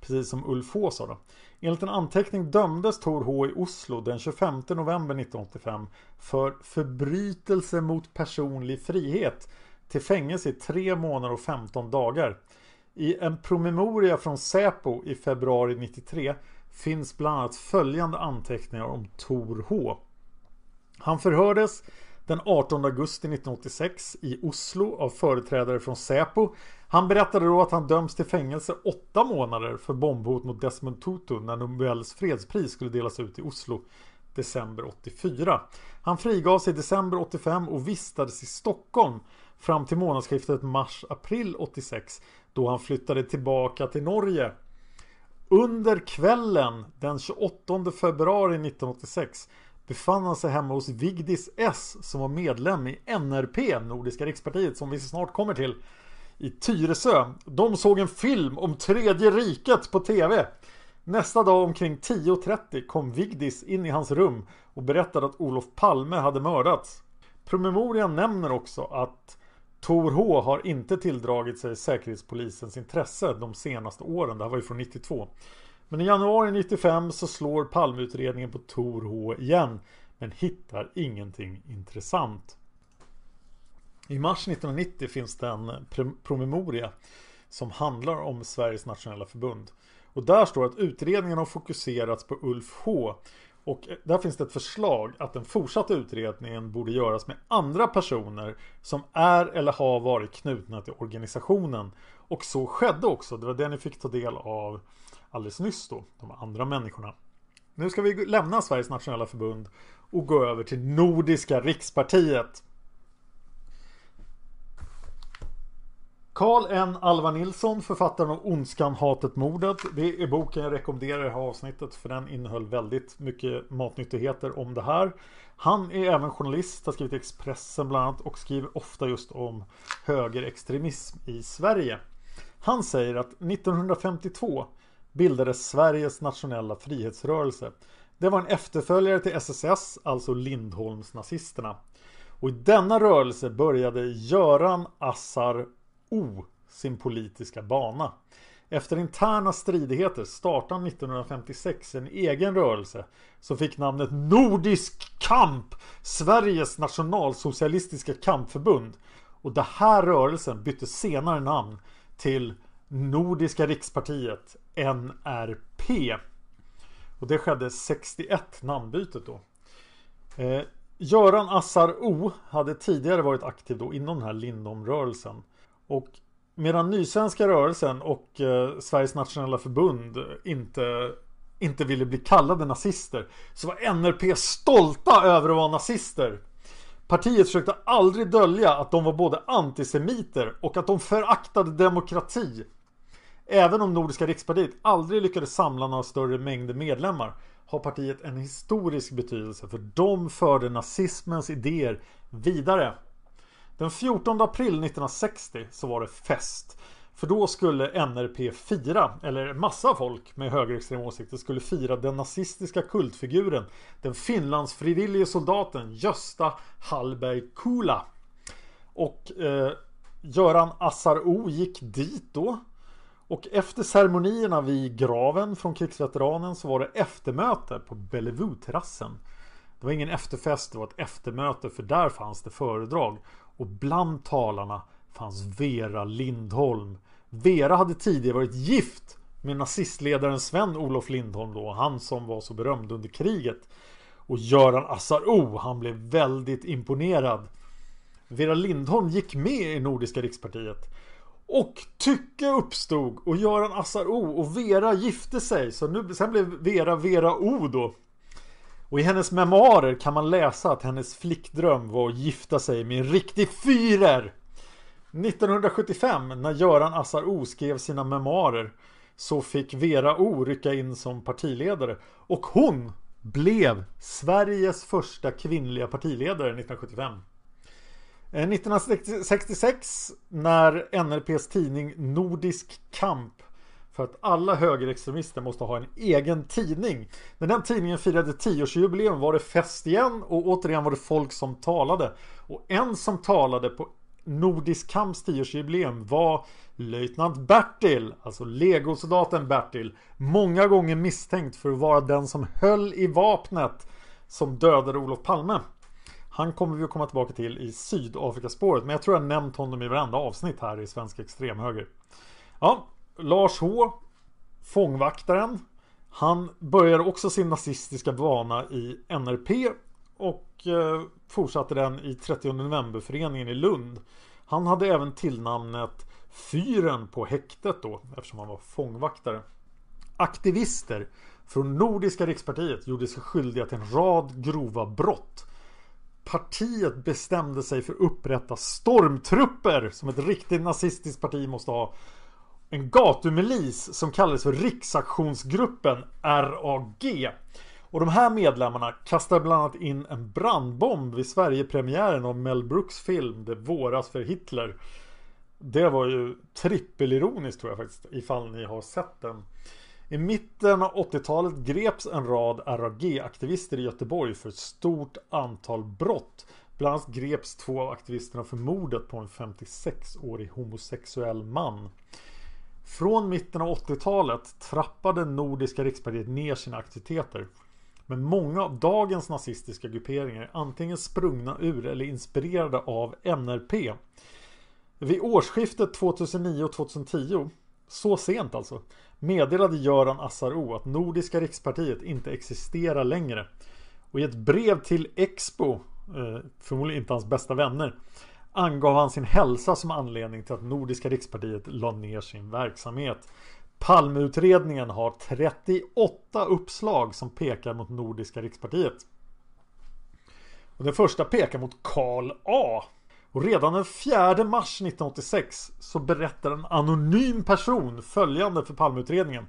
Precis som Ulf H sa då. Enligt en anteckning dömdes Tor H i Oslo den 25 november 1985 för förbrytelse mot personlig frihet till fängelse i tre månader och 15 dagar. I en promemoria från Säpo i februari 93 finns bland annat följande anteckningar om Tor H. Han förhördes den 18 augusti 1986 i Oslo av företrädare från Säpo. Han berättade då att han döms till fängelse åtta månader för bombhot mot Desmond Tutu när Nobels fredspris skulle delas ut i Oslo december 84. Han frigavs i december 85 och vistades i Stockholm fram till månadsskiftet mars-april 86 då han flyttade tillbaka till Norge. Under kvällen den 28 februari 1986 befann han sig hemma hos Vigdis S som var medlem i NRP, Nordiska rikspartiet, som vi snart kommer till, i Tyresö. De såg en film om Tredje riket på TV. Nästa dag omkring 10.30 kom Vigdis in i hans rum och berättade att Olof Palme hade mördats. Promemorian nämner också att Tor H har inte tilldragit sig Säkerhetspolisens intresse de senaste åren. Det här var ju från 92. Men i januari 95 så slår Palmeutredningen på Tor H igen men hittar ingenting intressant. I mars 1990 finns det en promemoria som handlar om Sveriges nationella förbund. Och där står att utredningen har fokuserats på Ulf H. Och där finns det ett förslag att den fortsatta utredningen borde göras med andra personer som är eller har varit knutna till organisationen. Och så skedde också. Det var det ni fick ta del av alldeles nyss då, de andra människorna. Nu ska vi lämna Sveriges nationella förbund och gå över till Nordiska rikspartiet. Karl N. Alva Nilsson, författaren av Ondskan, hatet, mordet. Det är boken jag rekommenderar i det här avsnittet för den innehöll väldigt mycket matnyttigheter om det här. Han är även journalist, har skrivit Expressen bland annat och skriver ofta just om högerextremism i Sverige. Han säger att 1952 bildades Sveriges nationella frihetsrörelse. Det var en efterföljare till SSS, alltså Lindholmsnazisterna. Och i denna rörelse började Göran Assar O sin politiska bana. Efter interna stridigheter startade 1956 en egen rörelse som fick namnet Nordisk kamp, Sveriges nationalsocialistiska kampförbund. Och den här rörelsen bytte senare namn till Nordiska rikspartiet, NRP. Och det skedde 61 namnbytet då. Eh, Göran Assar O hade tidigare varit aktiv då inom den här Lindomrörelsen. Och medan Nysvenska rörelsen och eh, Sveriges nationella förbund inte, inte ville bli kallade nazister så var NRP stolta över att vara nazister. Partiet försökte aldrig dölja att de var både antisemiter och att de föraktade demokrati. Även om Nordiska rikspartiet aldrig lyckades samla några större mängder medlemmar har partiet en historisk betydelse för de förde nazismens idéer vidare. Den 14 april 1960 så var det fest. För då skulle NRP fira, eller massa folk med högerextrema åsikter skulle fira den nazistiska kultfiguren den finlandsfrivillige soldaten Gösta Hallberg Kula. Och eh, Göran Assar O gick dit då. Och efter ceremonierna vid graven från krigsveteranen så var det eftermöte på Bellevue-terrassen. Det var ingen efterfest, det var ett eftermöte för där fanns det föredrag. Och bland talarna fanns Vera Lindholm. Vera hade tidigare varit gift med nazistledaren Sven-Olof Lindholm då, han som var så berömd under kriget. Och Göran Assar O, han blev väldigt imponerad. Vera Lindholm gick med i Nordiska rikspartiet. Och tycke uppstod och Göran Assar O och Vera gifte sig. Så nu, sen blev Vera Vera O då. Och i hennes memoarer kan man läsa att hennes flickdröm var att gifta sig med en riktig fyrer. 1975 när Göran Assar O skrev sina memoarer så fick Vera O rycka in som partiledare och hon blev Sveriges första kvinnliga partiledare 1975. 1966 eh, när NLPs tidning Nordisk Kamp för att alla högerextremister måste ha en egen tidning. När den tidningen firade 10-årsjubileum var det fest igen och återigen var det folk som talade. Och en som talade på Nordisk Kamps 10-årsjubileum var Löjtnant Bertil, alltså legosoldaten Bertil. Många gånger misstänkt för att vara den som höll i vapnet som dödade Olof Palme. Han kommer vi att komma tillbaka till i Sydafrikaspåret men jag tror jag nämnt honom i varenda avsnitt här i Svensk Extremhöger. Ja, Lars H Fångvaktaren Han började också sin nazistiska bana i NRP och eh, fortsatte den i 30 novemberföreningen i Lund. Han hade även tillnamnet Fyren på häktet då eftersom han var fångvaktare. Aktivister från Nordiska rikspartiet gjorde sig skyldiga till en rad grova brott. Partiet bestämde sig för att upprätta stormtrupper som ett riktigt nazistiskt parti måste ha en gatumilis som kallades för Riksaktionsgruppen RAG. Och de här medlemmarna kastade bland annat in en brandbomb vid Sverigepremiären av Mel Brooks film Det våras för Hitler. Det var ju trippelironiskt tror jag faktiskt ifall ni har sett den. I mitten av 80-talet greps en rad RAG-aktivister i Göteborg för ett stort antal brott. Bland annat greps två av aktivisterna för mordet på en 56-årig homosexuell man. Från mitten av 80-talet trappade Nordiska rikspartiet ner sina aktiviteter. Men många av dagens nazistiska grupperingar är antingen sprungna ur eller inspirerade av NRP. Vid årsskiftet 2009 2010, så sent alltså, meddelade Göran Assaro att Nordiska rikspartiet inte existerar längre. Och i ett brev till Expo, eh, förmodligen inte hans bästa vänner, angav han sin hälsa som anledning till att Nordiska rikspartiet la ner sin verksamhet. Palmeutredningen har 38 uppslag som pekar mot Nordiska rikspartiet. Och den första pekar mot Karl A. Och redan den 4 mars 1986 så berättar en anonym person följande för Palmeutredningen.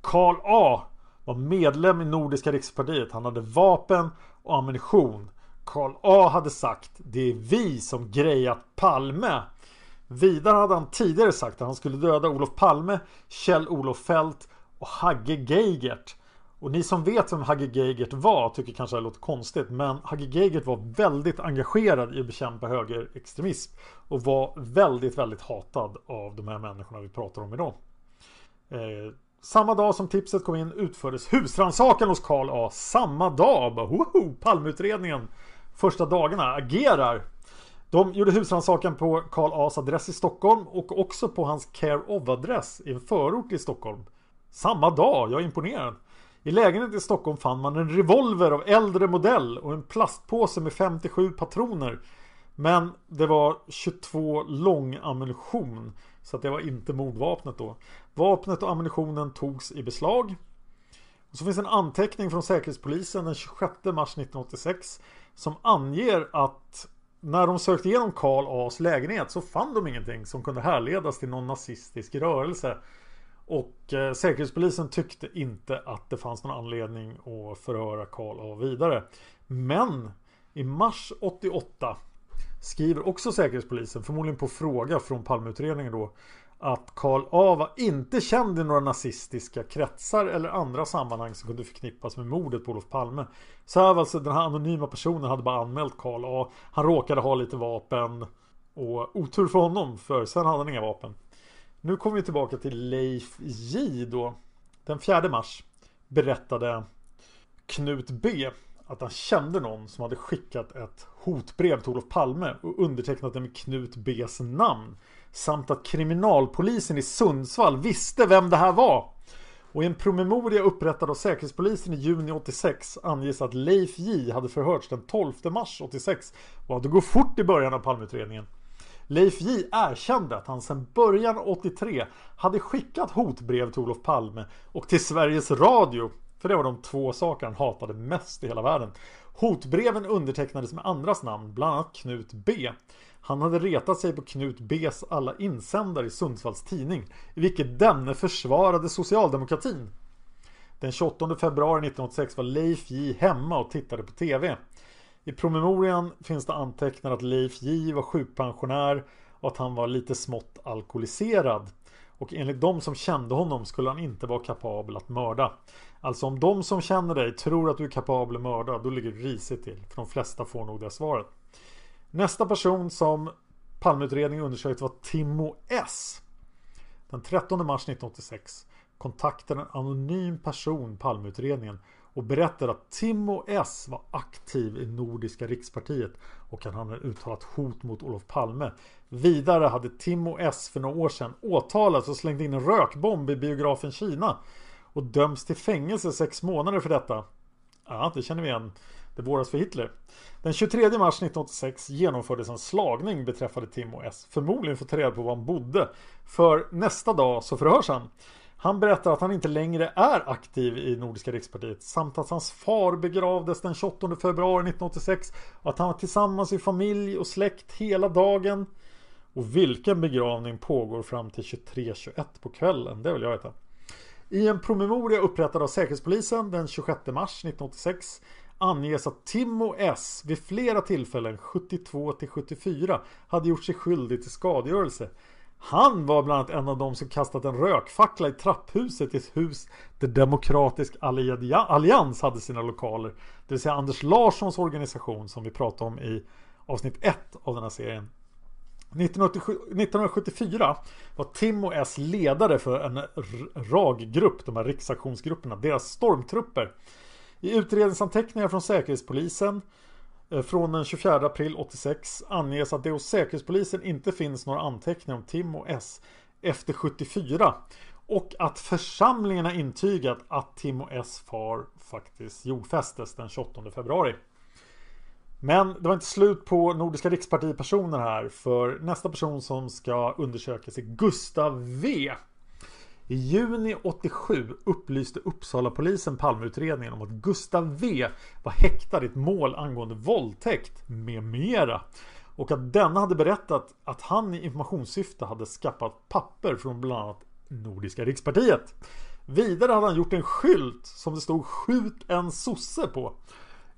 Karl A var medlem i Nordiska rikspartiet. Han hade vapen och ammunition. Karl A hade sagt Det är vi som grejat Palme. Vidare hade han tidigare sagt att han skulle döda Olof Palme, Kjell-Olof Fält och Hagge Geigert. Och ni som vet vem Hagge Geigert var tycker kanske det låter konstigt men Hagge Geigert var väldigt engagerad i att bekämpa högerextremism och var väldigt, väldigt hatad av de här människorna vi pratar om idag. Eh, samma dag som tipset kom in utfördes husrannsakan hos Karl A. Samma dag. Bara, woho, Palmeutredningen första dagarna agerar. De gjorde husrannsakan på Karl A's adress i Stockholm och också på hans care of-adress i en förort i Stockholm. Samma dag, jag är imponerad. I lägenheten i Stockholm fann man en revolver av äldre modell och en plastpåse med 57 patroner. Men det var 22 lång ammunition. Så att det var inte mordvapnet då. Vapnet och ammunitionen togs i beslag. Och så finns en anteckning från Säkerhetspolisen den 26 mars 1986 som anger att när de sökte igenom Karl A's lägenhet så fann de ingenting som kunde härledas till någon nazistisk rörelse. Och eh, Säkerhetspolisen tyckte inte att det fanns någon anledning att förhöra Karl A vidare. Men i mars 88 skriver också Säkerhetspolisen, förmodligen på fråga från Palmeutredningen då, att Karl A var inte känd i några nazistiska kretsar eller andra sammanhang som kunde förknippas med mordet på Olof Palme. Så här var alltså den här anonyma personen hade bara anmält Karl A. Han råkade ha lite vapen och otur för honom för sen hade han inga vapen. Nu kommer vi tillbaka till Leif J då. Den 4 mars berättade Knut B att han kände någon som hade skickat ett hotbrev till Olof Palme och undertecknat det med Knut B's namn. Samt att kriminalpolisen i Sundsvall visste vem det här var. Och i en promemoria upprättad av Säkerhetspolisen i juni 86 anges att Leif J hade förhörts den 12 mars 86 och att det går fort i början av Palmeutredningen. Leif J erkände att han sedan början 83 hade skickat hotbrev till Olof Palme och till Sveriges Radio. För det var de två saker han hatade mest i hela världen. Hotbreven undertecknades med andras namn, bland annat Knut B. Han hade retat sig på Knut B's alla insändare i Sundsvalls tidning i vilket denne försvarade socialdemokratin. Den 28 februari 1986 var Leif J hemma och tittade på TV. I promemorian finns det antecknat att Leif J var sjukpensionär och att han var lite smått alkoholiserad. Och enligt de som kände honom skulle han inte vara kapabel att mörda. Alltså om de som känner dig tror att du är kapabel att mörda, då ligger du risigt till. För de flesta får nog det svaret. Nästa person som Palmeutredningen undersökte var Timo S. Den 13 mars 1986 kontaktade en anonym person Palmeutredningen och berättade att Timo S var aktiv i Nordiska rikspartiet och han hade uttalat hot mot Olof Palme. Vidare hade Timo S för några år sedan åtalats och slängt in en rökbomb i biografen Kina och döms till fängelse sex månader för detta. Ja, det känner vi igen. Det våras för Hitler. Den 23 mars 1986 genomfördes en slagning beträffande Tim och S. Förmodligen för att ta reda på var han bodde. För nästa dag så förhörs han. Han berättar att han inte längre är aktiv i Nordiska rikspartiet samt att hans far begravdes den 28 februari 1986 och att han var tillsammans i familj och släkt hela dagen. Och vilken begravning pågår fram till 23.21 på kvällen? Det vill jag veta. I en promemoria upprättad av Säkerhetspolisen den 26 mars 1986 anges att Timo S vid flera tillfällen 72 till 74 hade gjort sig skyldig till skadegörelse. Han var bland annat en av dem som kastat en rökfackla i trapphuset i ett hus där Demokratisk Allians hade sina lokaler. Det vill säga Anders Larssons organisation som vi pratade om i avsnitt 1 av den här serien. 1974 var Tim och S ledare för en RAG-grupp, de här riksaktionsgrupperna, deras stormtrupper. I utredningsanteckningar från Säkerhetspolisen eh, från den 24 april 86 anges att det hos Säkerhetspolisen inte finns några anteckningar om Tim och S efter 74 och att församlingarna intygat att Tim och S far faktiskt jordfästes den 28 februari. Men det var inte slut på Nordiska rikspartipersoner här för nästa person som ska undersökas är Gustav V. I juni 87 upplyste Uppsala-polisen Palmeutredningen om att Gustav V var häktad i ett mål angående våldtäkt med mera. Och att denna hade berättat att han i informationssyfte hade skaffat papper från bland annat Nordiska rikspartiet. Vidare hade han gjort en skylt som det stod Skjut en sosse på.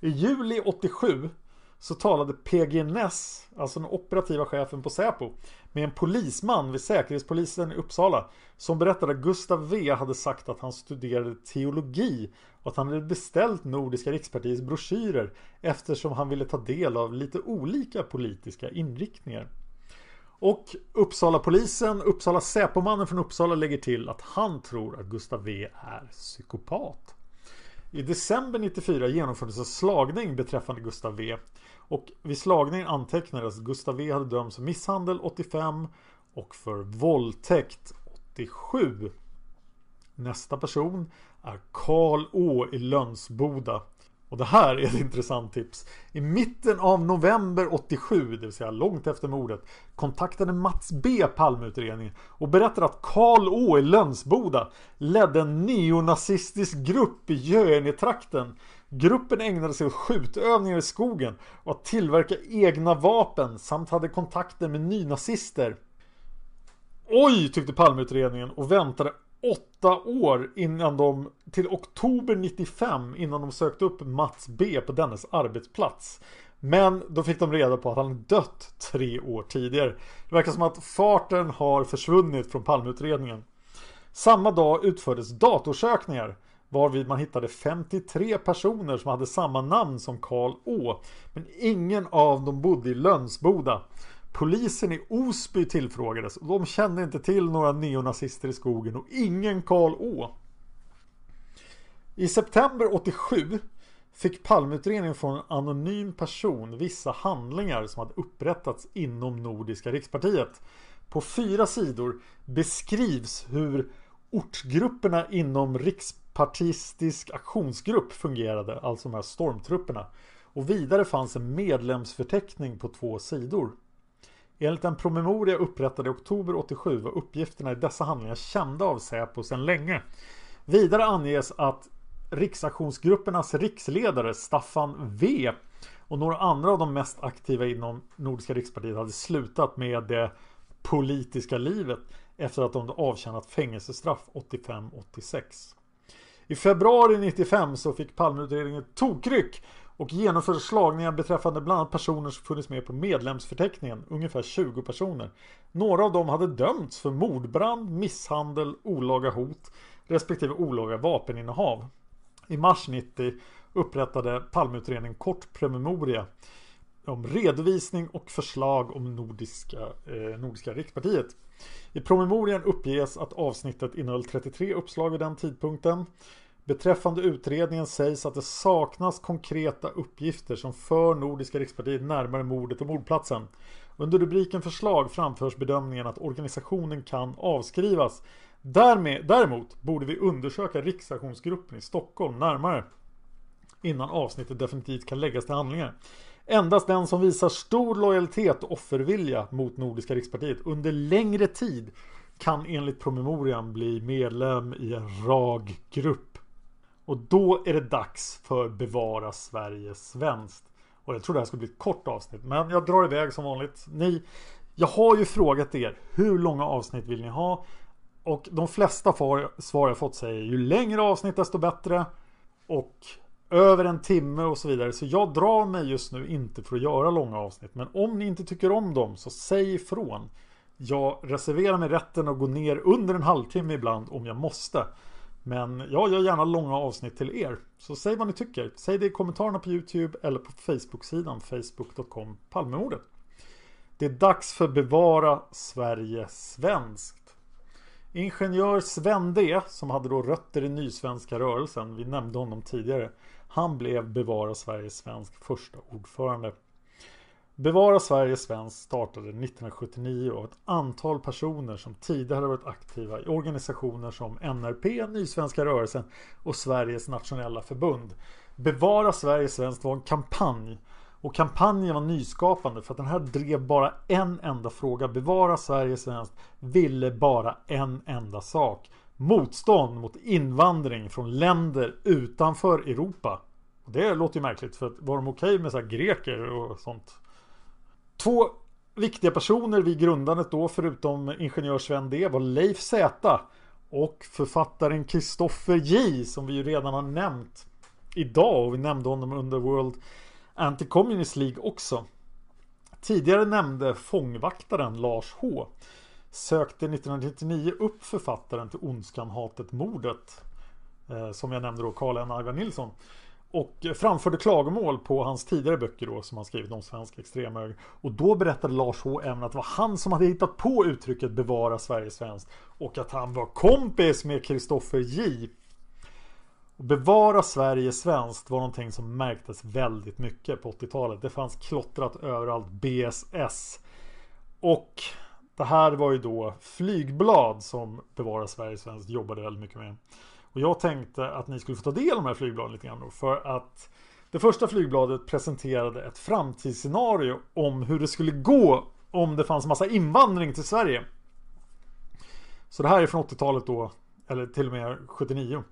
I juli 87 så talade PG Ness, alltså den operativa chefen på Säpo, med en polisman vid Säkerhetspolisen i Uppsala som berättade att Gustav V hade sagt att han studerade teologi och att han hade beställt Nordiska rikspartiets broschyrer eftersom han ville ta del av lite olika politiska inriktningar. Och Uppsala polisen, Uppsala Säpomannen från Uppsala lägger till att han tror att Gustav V är psykopat. I december 94 genomfördes en slagning beträffande Gustav V. Och vid slagningen antecknades att Gustav V hade dömts för misshandel 85 och för våldtäkt 87. Nästa person är Karl Å i Lönsboda. Och det här är ett intressant tips. I mitten av november 87, det vill säga långt efter mordet, kontaktade Mats B Palmeutredningen och berättade att Karl Å i Lönsboda ledde en neonazistisk grupp i Göingetrakten. Gruppen ägnade sig åt skjutövningar i skogen och att tillverka egna vapen samt hade kontakter med nynazister. Oj, tyckte Palmeutredningen och väntade åtta år innan de till oktober 95 innan de sökte upp Mats B på dennes arbetsplats. Men då fick de reda på att han dött tre år tidigare. Det verkar som att farten har försvunnit från Palmeutredningen. Samma dag utfördes datorsökningar varvid man hittade 53 personer som hade samma namn som Karl Å. Men ingen av dem bodde i Lönsboda. Polisen i Osby tillfrågades och de kände inte till några neonazister i skogen och ingen Karl Å. I september 87 fick Palmeutredningen från en anonym person vissa handlingar som hade upprättats inom Nordiska rikspartiet. På fyra sidor beskrivs hur ortgrupperna inom Partistisk aktionsgrupp fungerade, alltså de här stormtrupperna. Och vidare fanns en medlemsförteckning på två sidor. Enligt en promemoria upprättad i oktober 87 var uppgifterna i dessa handlingar kända av Säpo sedan länge. Vidare anges att riksaktionsgruppernas riksledare Staffan V och några andra av de mest aktiva inom Nordiska rikspartiet hade slutat med det politiska livet efter att de avtjänat fängelsestraff 85-86. I februari 95 så fick Palmeutredningen ett tokryck och genomförde slagningar beträffande bland annat personer som funnits med på medlemsförteckningen, ungefär 20 personer. Några av dem hade dömts för mordbrand, misshandel, olaga hot respektive olaga vapeninnehav. I mars 90 upprättade Palmeutredningen kort promemoria om redovisning och förslag om Nordiska, eh, Nordiska rikspartiet. I promemorian uppges att avsnittet innehöll 33 uppslag vid den tidpunkten. Beträffande utredningen sägs att det saknas konkreta uppgifter som för Nordiska rikspartiet närmare mordet och mordplatsen. Under rubriken förslag framförs bedömningen att organisationen kan avskrivas. Därmed, däremot borde vi undersöka riksaktionsgruppen i Stockholm närmare innan avsnittet definitivt kan läggas till handlingar. Endast den som visar stor lojalitet och offervilja mot Nordiska rikspartiet under längre tid kan enligt promemorian bli medlem i en RAG-grupp. Och då är det dags för Bevara Sverige svenskt. Och jag tror det här ska bli ett kort avsnitt. Men jag drar iväg som vanligt. Ni, jag har ju frågat er. Hur långa avsnitt vill ni ha? Och de flesta svar jag fått säger ju längre avsnitt desto bättre. Och över en timme och så vidare. Så jag drar mig just nu inte för att göra långa avsnitt. Men om ni inte tycker om dem så säg ifrån. Jag reserverar mig rätten att gå ner under en halvtimme ibland om jag måste. Men jag gör gärna långa avsnitt till er. Så säg vad ni tycker. Säg det i kommentarerna på YouTube eller på Facebook-sidan facebook.com Palmemordet. Det är dags för Bevara Sverige svenskt. Ingenjör Sven D e, som hade då rötter i nysvenska rörelsen. Vi nämnde honom tidigare. Han blev Bevara Sverige svensk första ordförande. Bevara Sverige svensk startade 1979 av ett antal personer som tidigare hade varit aktiva i organisationer som NRP, Nysvenska rörelsen och Sveriges nationella förbund. Bevara Sverige svenskt var en kampanj och kampanjen var nyskapande för att den här drev bara en enda fråga. Bevara Sverige svenskt ville bara en enda sak. Motstånd mot invandring från länder utanför Europa. Och det låter ju märkligt för att var de okej okay med så greker och sånt? Två viktiga personer vid grundandet då förutom ingenjör Sven D var Leif Z och författaren Kristoffer J som vi ju redan har nämnt idag och vi nämnde honom under World Anti-Communist League också. Tidigare nämnde fångvaktaren Lars H sökte 1999 upp författaren till Ondskan, hatet, mordet. Eh, som jag nämnde då, Karl N. Ivar Nilsson. Och framförde klagomål på hans tidigare böcker då som han skrivit om svensk extremhöger. Och då berättade Lars H även att det var han som hade hittat på uttrycket bevara Sverige svenskt. Och att han var kompis med Kristoffer J. Och bevara Sverige svenskt var någonting som märktes väldigt mycket på 80-talet. Det fanns klottrat överallt BSS. Och det här var ju då flygblad som Bevara Sverige svenskt jobbade väldigt mycket med. Och jag tänkte att ni skulle få ta del av de här flygbladen lite grann då, för att det första flygbladet presenterade ett framtidsscenario om hur det skulle gå om det fanns massa invandring till Sverige. Så det här är från 80-talet då, eller till och med 79.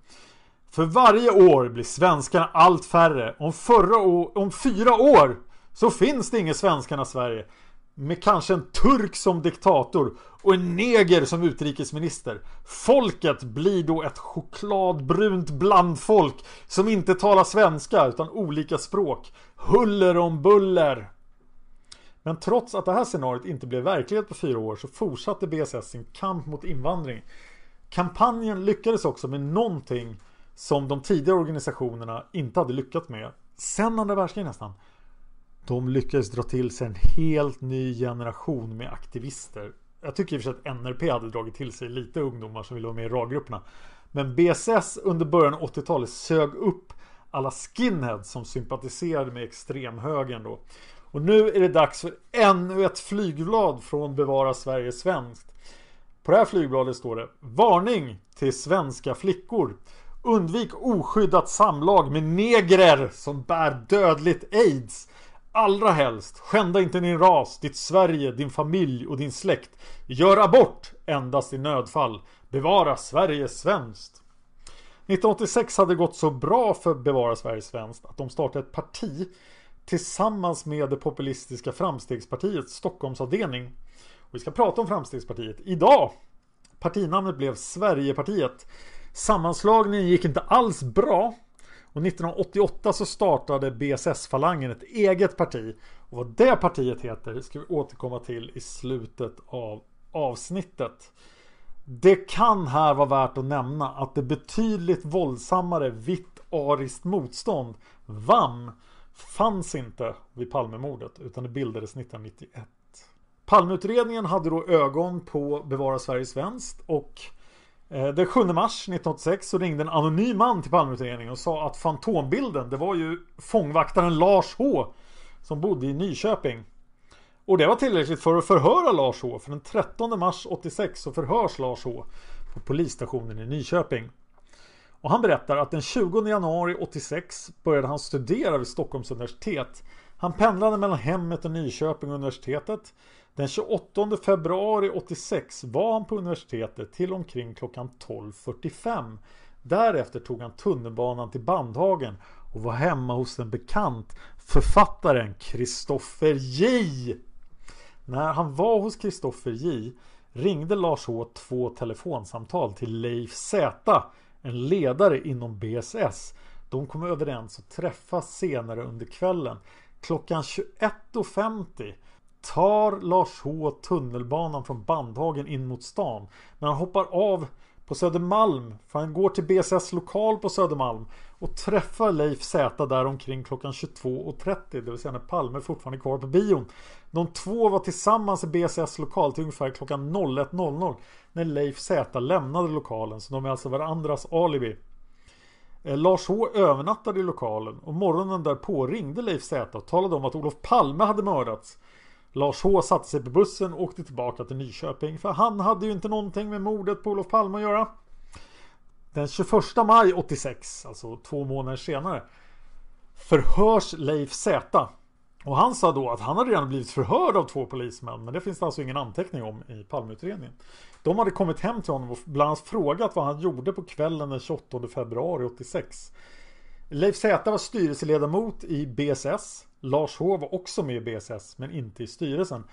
För varje år blir svenskarna allt färre. Om, förra om fyra år så finns det inget svenskarna i Sverige. Med kanske en turk som diktator och en neger som utrikesminister. Folket blir då ett chokladbrunt blandfolk som inte talar svenska utan olika språk. Huller om buller. Men trots att det här scenariot inte blev verklighet på fyra år så fortsatte BSS sin kamp mot invandring. Kampanjen lyckades också med någonting som de tidigare organisationerna inte hade lyckats med. Sen andra världskriget nästan. De lyckades dra till sig en helt ny generation med aktivister. Jag tycker i och för sig att NRP hade dragit till sig lite ungdomar som ville vara med i raggrupperna. Men BSS under början av 80-talet sög upp alla skinheads som sympatiserade med extremhögern då. Och nu är det dags för ännu ett flygblad från Bevara Sverige Svenskt. På det här flygbladet står det Varning till svenska flickor. Undvik oskyddat samlag med negrer som bär dödligt aids. Allra helst, skända inte din ras, ditt Sverige, din familj och din släkt. Gör abort endast i nödfall. Bevara Sverige svenskt. 1986 hade det gått så bra för Bevara Sverige svenskt att de startade ett parti tillsammans med det populistiska Framstegspartiets Stockholmsavdelning. Och vi ska prata om Framstegspartiet idag. Partinamnet blev Sverigepartiet. Sammanslagningen gick inte alls bra och 1988 så startade BSS-falangen ett eget parti. Och vad det partiet heter ska vi återkomma till i slutet av avsnittet. Det kan här vara värt att nämna att det betydligt våldsammare vitt ariskt motstånd, VAM, fanns inte vid Palmemordet utan det bildades 1991. Palmeutredningen hade då ögon på Bevara Sverige svenskt och Eh, den 7 mars 1986 så ringde en anonym man till Palmeutredningen och sa att fantombilden det var ju fångvaktaren Lars H som bodde i Nyköping. Och det var tillräckligt för att förhöra Lars H. För den 13 mars 86 så förhörs Lars H på polisstationen i Nyköping. Och han berättar att den 20 januari 86 började han studera vid Stockholms universitet. Han pendlade mellan hemmet och Nyköping och universitetet. Den 28 februari 86 var han på universitetet till omkring klockan 12.45. Därefter tog han tunnelbanan till Bandhagen och var hemma hos en bekant, författaren Kristoffer J. När han var hos Kristoffer J ringde Lars H två telefonsamtal till Leif Z, en ledare inom BSS. De kom överens att träffas senare under kvällen. Klockan 21.50 tar Lars H tunnelbanan från Bandhagen in mot stan. Men han hoppar av på Södermalm. För han går till BSS lokal på Södermalm. Och träffar Leif Z där omkring klockan 22.30. Det vill säga när Palme fortfarande är kvar på bion. De två var tillsammans i BSS lokal till ungefär klockan 01.00. När Leif Z lämnade lokalen. Så de är alltså varandras alibi. Eh, Lars H övernattade i lokalen och morgonen därpå ringde Leif Z och talade om att Olof Palme hade mördats. Lars H satte sig på bussen och åkte tillbaka till Nyköping för han hade ju inte någonting med mordet på Olof Palme att göra. Den 21 maj 86, alltså två månader senare, förhörs Leif Z. Och han sa då att han hade redan blivit förhörd av två polismän men det finns det alltså ingen anteckning om i Palmeutredningen. De hade kommit hem till honom och bland annat frågat vad han gjorde på kvällen den 28 februari 86. Leif Z var styrelseledamot i BSS Lars H var också med i BSS men inte i styrelsen.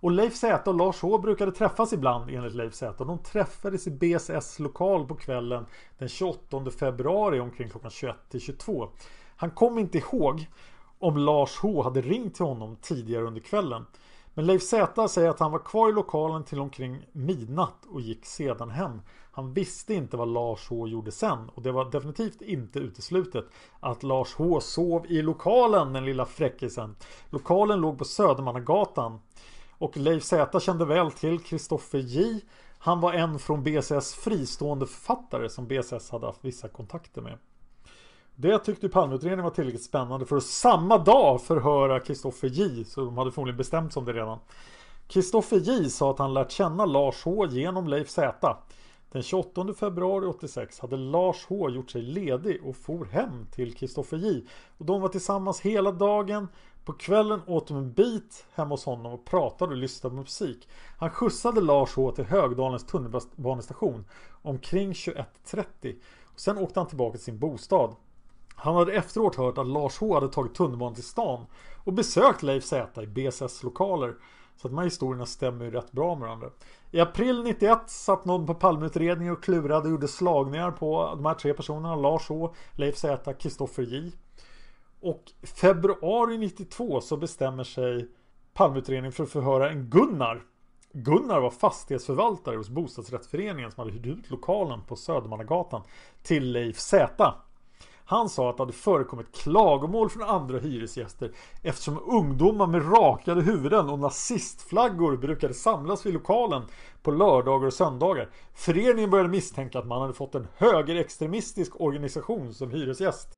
Och Leif Z och Lars H brukade träffas ibland enligt Leif Z. De träffades i BSS lokal på kvällen den 28 februari omkring klockan 21 till 22. Han kom inte ihåg om Lars H hade ringt till honom tidigare under kvällen. Men Leif Z säger att han var kvar i lokalen till omkring midnatt och gick sedan hem. Han visste inte vad Lars H gjorde sen och det var definitivt inte uteslutet att Lars H sov i lokalen den lilla fräckisen. Lokalen låg på Södermannagatan och Leif Z kände väl till Kristoffer J. Han var en från BCS fristående författare som BCS hade haft vissa kontakter med. Det tyckte Palmeutredningen var tillräckligt spännande för att samma dag förhöra Kristoffer J. Så de hade förmodligen bestämt sig om det redan. Kristoffer J sa att han lärt känna Lars H genom Leif Z. Den 28 februari 86 hade Lars H gjort sig ledig och for hem till Kristoffer J. Och de var tillsammans hela dagen. På kvällen åt de en bit hemma hos honom och pratade och lyssnade på musik. Han skjutsade Lars H till Högdalens tunnelbanestation omkring 21.30. Sen åkte han tillbaka till sin bostad. Han hade efteråt hört att Lars H hade tagit tunnelbanan till stan och besökt Leif Z i BSS lokaler. Så att de här historierna stämmer ju rätt bra med varandra. I april 91 satt någon på Palmeutredningen och klurade och gjorde slagningar på de här tre personerna. Lars H, Leif Z, Kristoffer J. Och februari 92 så bestämmer sig Palmeutredningen för att förhöra en Gunnar. Gunnar var fastighetsförvaltare hos bostadsrättsföreningen som hade hyrt ut lokalen på Södermannagatan till Leif Z. Han sa att det hade förekommit klagomål från andra hyresgäster eftersom ungdomar med rakade huvuden och nazistflaggor brukade samlas vid lokalen på lördagar och söndagar. Föreningen började misstänka att man hade fått en högerextremistisk organisation som hyresgäst.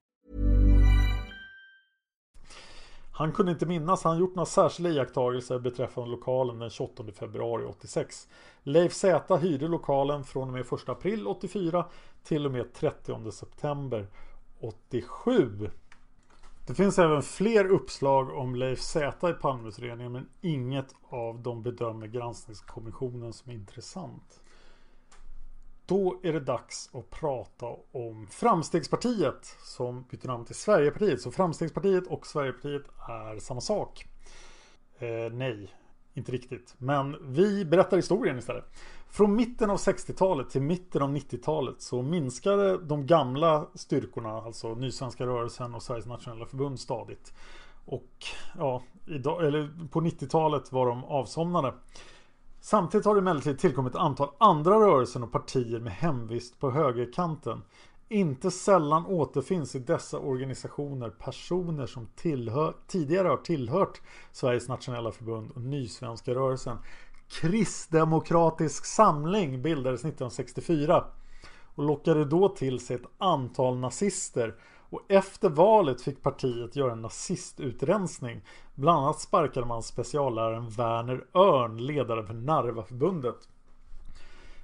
Han kunde inte minnas han gjort några särskilda iakttagelser beträffande lokalen den 28 februari 86. Leif Z hyrde lokalen från och med 1 april 84 till och med 30 september 87. Det finns även fler uppslag om Leif Z i Palmeutredningen men inget av dem bedömer granskningskommissionen som intressant. Då är det dags att prata om Framstegspartiet som bytte namn till Sverigepartiet. Så Framstegspartiet och Sverigepartiet är samma sak. Eh, nej, inte riktigt. Men vi berättar historien istället. Från mitten av 60-talet till mitten av 90-talet så minskade de gamla styrkorna, alltså Nysvenska rörelsen och Sveriges nationella förbund stadigt. Och ja, idag, eller på 90-talet var de avsomnade. Samtidigt har det emellertid tillkommit ett antal andra rörelser och partier med hemvist på högerkanten. Inte sällan återfinns i dessa organisationer personer som tillhör, tidigare har tillhört Sveriges nationella förbund och Nysvenska rörelsen. Kristdemokratisk samling bildades 1964 och lockade då till sig ett antal nazister och efter valet fick partiet göra en nazistutrensning. Bland annat sparkade man specialläraren Werner Örn, ledare för Narvaförbundet.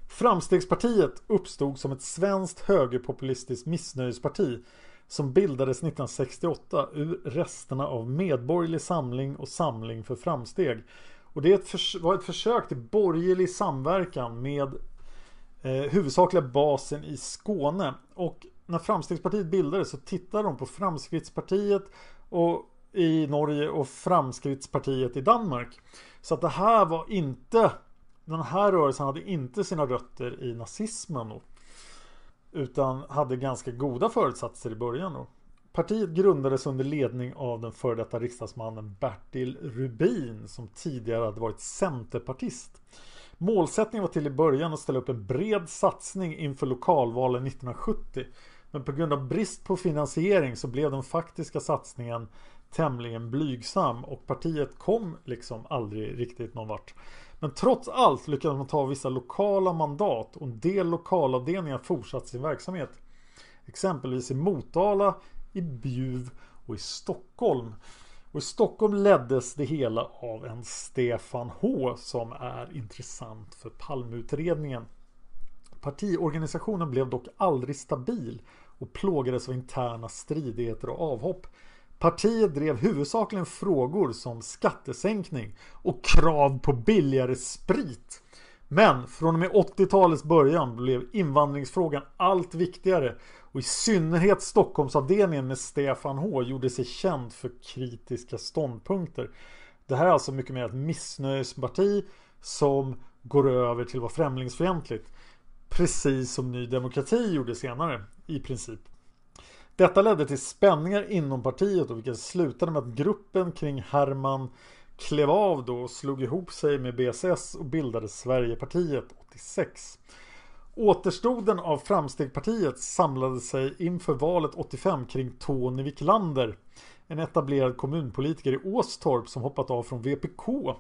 Framstegspartiet uppstod som ett svenskt högerpopulistiskt missnöjesparti som bildades 1968 ur resterna av Medborgerlig Samling och Samling för Framsteg. Och det var ett försök till borgerlig samverkan med eh, huvudsakliga basen i Skåne. Och när Framstegspartiet bildades så tittade de på Framskrittspartiet och i Norge och Framskrittspartiet i Danmark. Så att det här var inte Den här rörelsen hade inte sina rötter i nazismen. Utan hade ganska goda förutsatser i början då. Partiet grundades under ledning av den före detta riksdagsmannen Bertil Rubin som tidigare hade varit centerpartist. Målsättningen var till i början att ställa upp en bred satsning inför lokalvalen 1970. Men på grund av brist på finansiering så blev den faktiska satsningen tämligen blygsam och partiet kom liksom aldrig riktigt någon vart. Men trots allt lyckades man ta vissa lokala mandat och en del lokalavdelningar fortsatte sin verksamhet. Exempelvis i Motala, i Bjuv och i Stockholm. Och i Stockholm leddes det hela av en Stefan H som är intressant för Palmeutredningen. Partiorganisationen blev dock aldrig stabil och plågades av interna stridigheter och avhopp. Partiet drev huvudsakligen frågor som skattesänkning och krav på billigare sprit. Men från och med 80-talets början blev invandringsfrågan allt viktigare och i synnerhet Stockholmsavdelningen med Stefan H gjorde sig känd för kritiska ståndpunkter. Det här är alltså mycket mer ett missnöjesparti som går över till att vara främlingsfientligt. Precis som Ny Demokrati gjorde senare i princip. Detta ledde till spänningar inom partiet och vilket slutade med att gruppen kring Herman klev av då och slog ihop sig med BSS och bildade Sverigepartiet 86. Återstoden av Framstegpartiet samlade sig inför valet 85 kring Tony Wiklander. En etablerad kommunpolitiker i Åstorp som hoppat av från VPK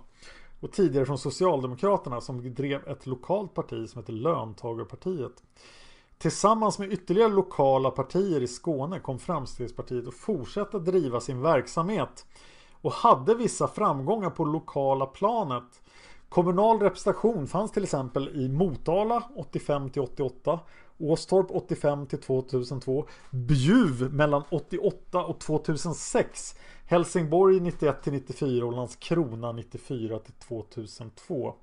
och tidigare från Socialdemokraterna som drev ett lokalt parti som heter Löntagarpartiet. Tillsammans med ytterligare lokala partier i Skåne kom Framstegspartiet att fortsätta driva sin verksamhet och hade vissa framgångar på lokala planet. Kommunal representation fanns till exempel i Motala 85 till 88 Åstorp 85 till 2002 Bjuv mellan 88 och 2006 Helsingborg 91 till 94 och Landskrona 94 till 2002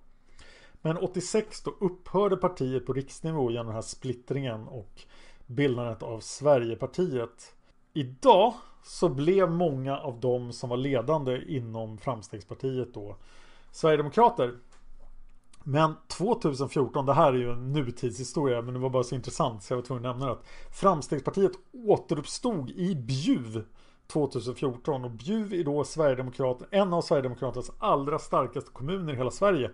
Men 86 då upphörde partiet på riksnivå genom den här splittringen och bildandet av Sverigepartiet. Idag så blev många av dem som var ledande inom Framstegspartiet då Sverigedemokrater. Men 2014, det här är ju en nutidshistoria men det var bara så intressant så jag var tvungen att nämna det. Framstegspartiet återuppstod i Bjuv 2014 och Bjuv är då Sverigedemokraterna, en av Sverigedemokraternas allra starkaste kommuner i hela Sverige.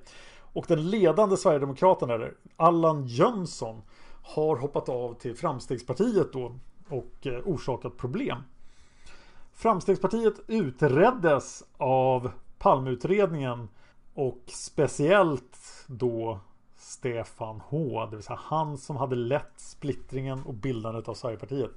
Och den ledande Sverigedemokraten Allan Jönsson har hoppat av till Framstegspartiet då och eh, orsakat problem. Framstegspartiet utreddes av Palmeutredningen och speciellt då Stefan H, det vill säga han som hade lett splittringen och bildandet av Sverigepartiet.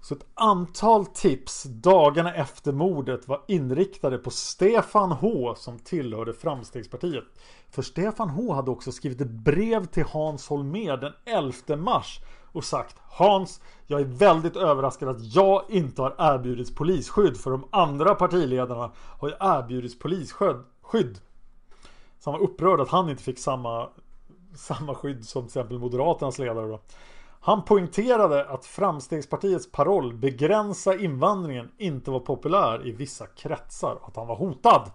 Så ett antal tips dagarna efter mordet var inriktade på Stefan H som tillhörde Framstegspartiet. För Stefan H hade också skrivit ett brev till Hans Holmér den 11 mars och sagt Hans, jag är väldigt överraskad att jag inte har erbjudits polisskydd för de andra partiledarna har ju erbjudits polisskydd skydd. Så han var upprörd att han inte fick samma, samma skydd som till exempel Moderaternas ledare då. Han poängterade att Framstegspartiets paroll begränsa invandringen inte var populär i vissa kretsar att han var hotad.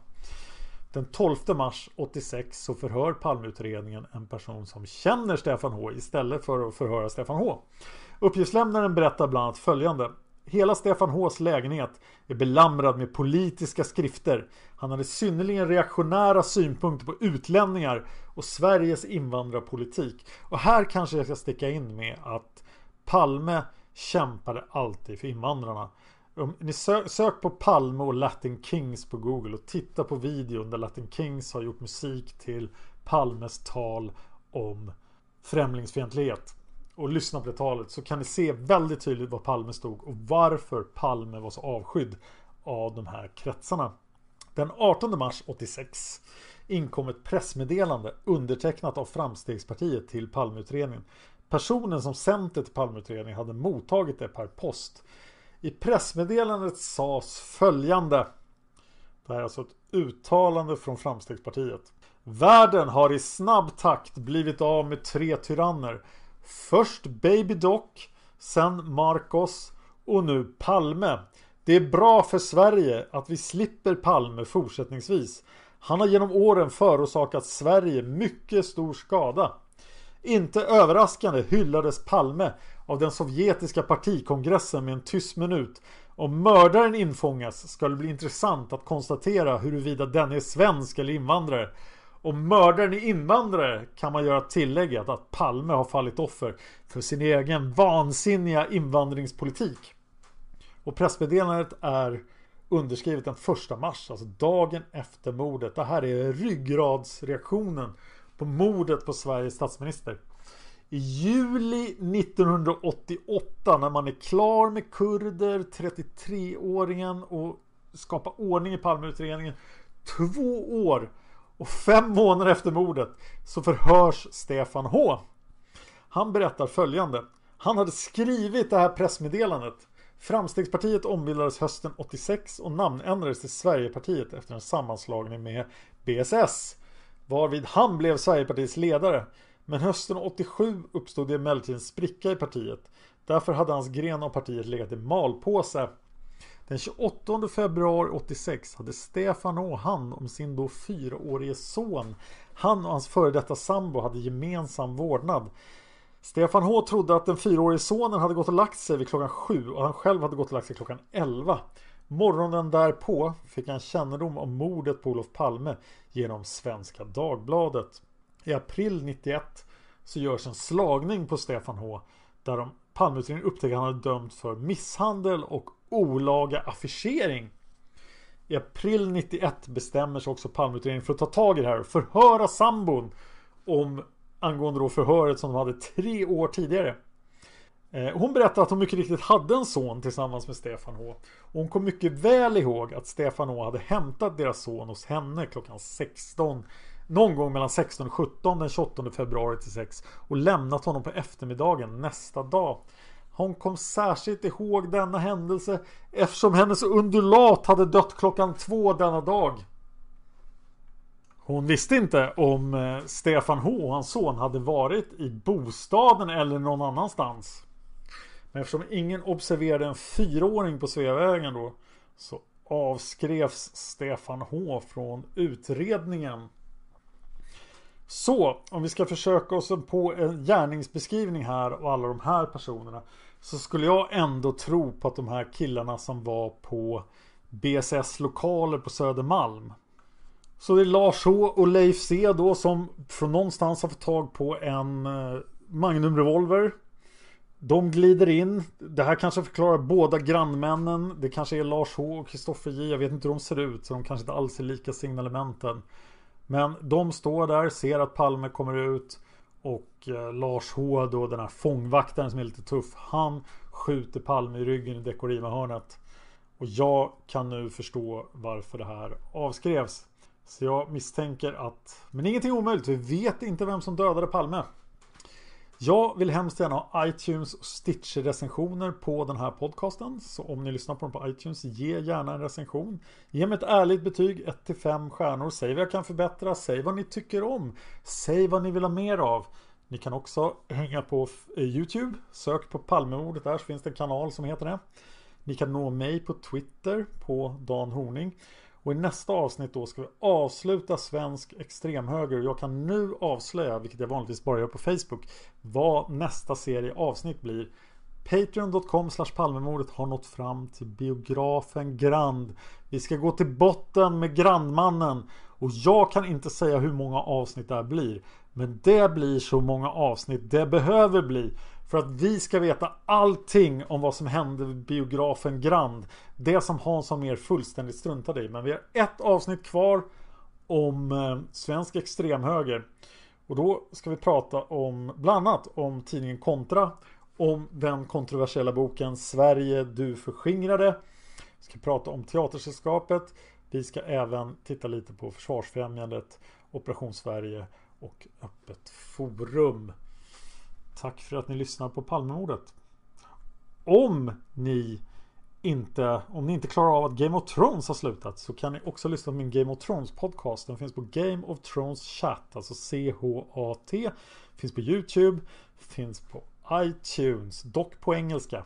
Den 12 mars 86 så förhör Palmeutredningen en person som känner Stefan H istället för att förhöra Stefan H. Uppgiftslämnaren berättar bland annat följande. Hela Stefan Hs lägenhet är belamrad med politiska skrifter. Han hade synnerligen reaktionära synpunkter på utlänningar och Sveriges invandrarpolitik. Och här kanske jag ska sticka in med att Palme kämpade alltid för invandrarna. Om ni sö sök på Palme och Latin Kings på Google och titta på videon där Latin Kings har gjort musik till Palmes tal om främlingsfientlighet och lyssna på det talet så kan ni se väldigt tydligt var Palme stod och varför Palme var så avskydd av de här kretsarna. Den 18 mars 86 inkom ett pressmeddelande undertecknat av Framstegspartiet till Palmeutredningen. Personen som sänt det till Palmeutredningen hade mottagit det per post. I pressmeddelandet sades följande. Det här är alltså ett uttalande från Framstegspartiet. Världen har i snabb takt blivit av med tre tyranner. Först Baby Doc, sen Marcos och nu Palme. Det är bra för Sverige att vi slipper Palme fortsättningsvis. Han har genom åren förorsakat Sverige mycket stor skada. Inte överraskande hyllades Palme av den sovjetiska partikongressen med en tyst minut. Om mördaren infångas ska det bli intressant att konstatera huruvida den är svensk eller invandrare. Om mördaren är invandrare kan man göra tillägget att Palme har fallit offer för sin egen vansinniga invandringspolitik. Och pressmeddelandet är underskrivet den 1 mars, alltså dagen efter mordet. Det här är ryggradsreaktionen på mordet på Sveriges statsminister. I juli 1988 när man är klar med kurder, 33-åringen och skapa ordning i Palmeutredningen. Två år och fem månader efter mordet så förhörs Stefan H. Han berättar följande. Han hade skrivit det här pressmeddelandet. Framstegspartiet ombildades hösten 86 och namnändrades till Sverigepartiet efter en sammanslagning med BSS. Varvid han blev Sverigepartiets ledare. Men hösten 87 uppstod det emellertid en spricka i partiet. Därför hade hans gren av partiet legat i malpåse. Den 28 februari 86 hade Stefan Å hand om sin då fyraårige son. Han och hans före detta sambo hade gemensam vårdnad. Stefan H trodde att den fyraårige sonen hade gått och lagt sig vid klockan sju och han själv hade gått och lagt sig klockan elva. Morgonen därpå fick han kännedom om mordet på Olof Palme genom Svenska Dagbladet. I april 91 så görs en slagning på Stefan H där de Palmeutredningen upptäcker att han är dömd för misshandel och olaga affischering. I april 91 bestämmer sig också Palmeutredningen för att ta tag i det här och förhöra sambon om angående då förhöret som de hade tre år tidigare. Eh, hon berättar att hon mycket riktigt hade en son tillsammans med Stefan H. Och hon kom mycket väl ihåg att Stefan H hade hämtat deras son hos henne klockan 16 någon gång mellan 16 och 17 den 28 februari till 6 och lämnat honom på eftermiddagen nästa dag. Hon kom särskilt ihåg denna händelse eftersom hennes undulat hade dött klockan två denna dag. Hon visste inte om eh, Stefan H och hans son hade varit i bostaden eller någon annanstans. Men eftersom ingen observerade en fyraåring på Sveavägen då så avskrevs Stefan H från utredningen. Så om vi ska försöka oss på en gärningsbeskrivning här och alla de här personerna så skulle jag ändå tro på att de här killarna som var på BSS lokaler på Södermalm så det är Lars H och Leif C då som från någonstans har fått tag på en eh, Magnum Revolver. De glider in. Det här kanske förklarar båda grannmännen. Det kanske är Lars H och Kristoffer J. Jag vet inte hur de ser ut. Så de kanske inte alls är lika signalementen. Men de står där, ser att Palme kommer ut. Och eh, Lars H då, den här fångvaktaren som är lite tuff. Han skjuter Palme i ryggen i Dekorima-hörnet. Och jag kan nu förstå varför det här avskrevs. Så jag misstänker att... Men ingenting är omöjligt. Vi vet inte vem som dödade Palme. Jag vill hemskt gärna ha iTunes och Stitcher recensioner på den här podcasten. Så om ni lyssnar på den på iTunes, ge gärna en recension. Ge mig ett ärligt betyg, 1-5 stjärnor. Säg vad jag kan förbättra, säg vad ni tycker om. Säg vad ni vill ha mer av. Ni kan också hänga på eh, YouTube. Sök på Palmemordet där så finns det en kanal som heter det. Ni kan nå mig på Twitter på Dan Horning. Och i nästa avsnitt då ska vi avsluta svensk extremhöger. Jag kan nu avslöja, vilket jag vanligtvis bara gör på Facebook, vad nästa serie avsnitt blir. Patreon.com Palmemordet har nått fram till biografen Grand. Vi ska gå till botten med Grandmannen. Och jag kan inte säga hur många avsnitt det här blir. Men det blir så många avsnitt det behöver bli. För att vi ska veta allting om vad som hände vid biografen Grand. Det som Hans mer fullständigt struntade i. Men vi har ett avsnitt kvar om eh, svensk extremhöger. Och då ska vi prata om bland annat om tidningen Kontra. Om den kontroversiella boken Sverige du förskingrade. Vi ska prata om Teatersällskapet. Vi ska även titta lite på Försvarsfrämjandet, Operation Sverige och Öppet Forum. Tack för att ni lyssnar på Palmemordet. Om ni inte, om ni inte klarar av att Game of Thrones har slutat så kan ni också lyssna på min Game of Thrones podcast. Den finns på Game of Thrones Chat, alltså C-H-A-T. Finns på YouTube, finns på iTunes, dock på engelska.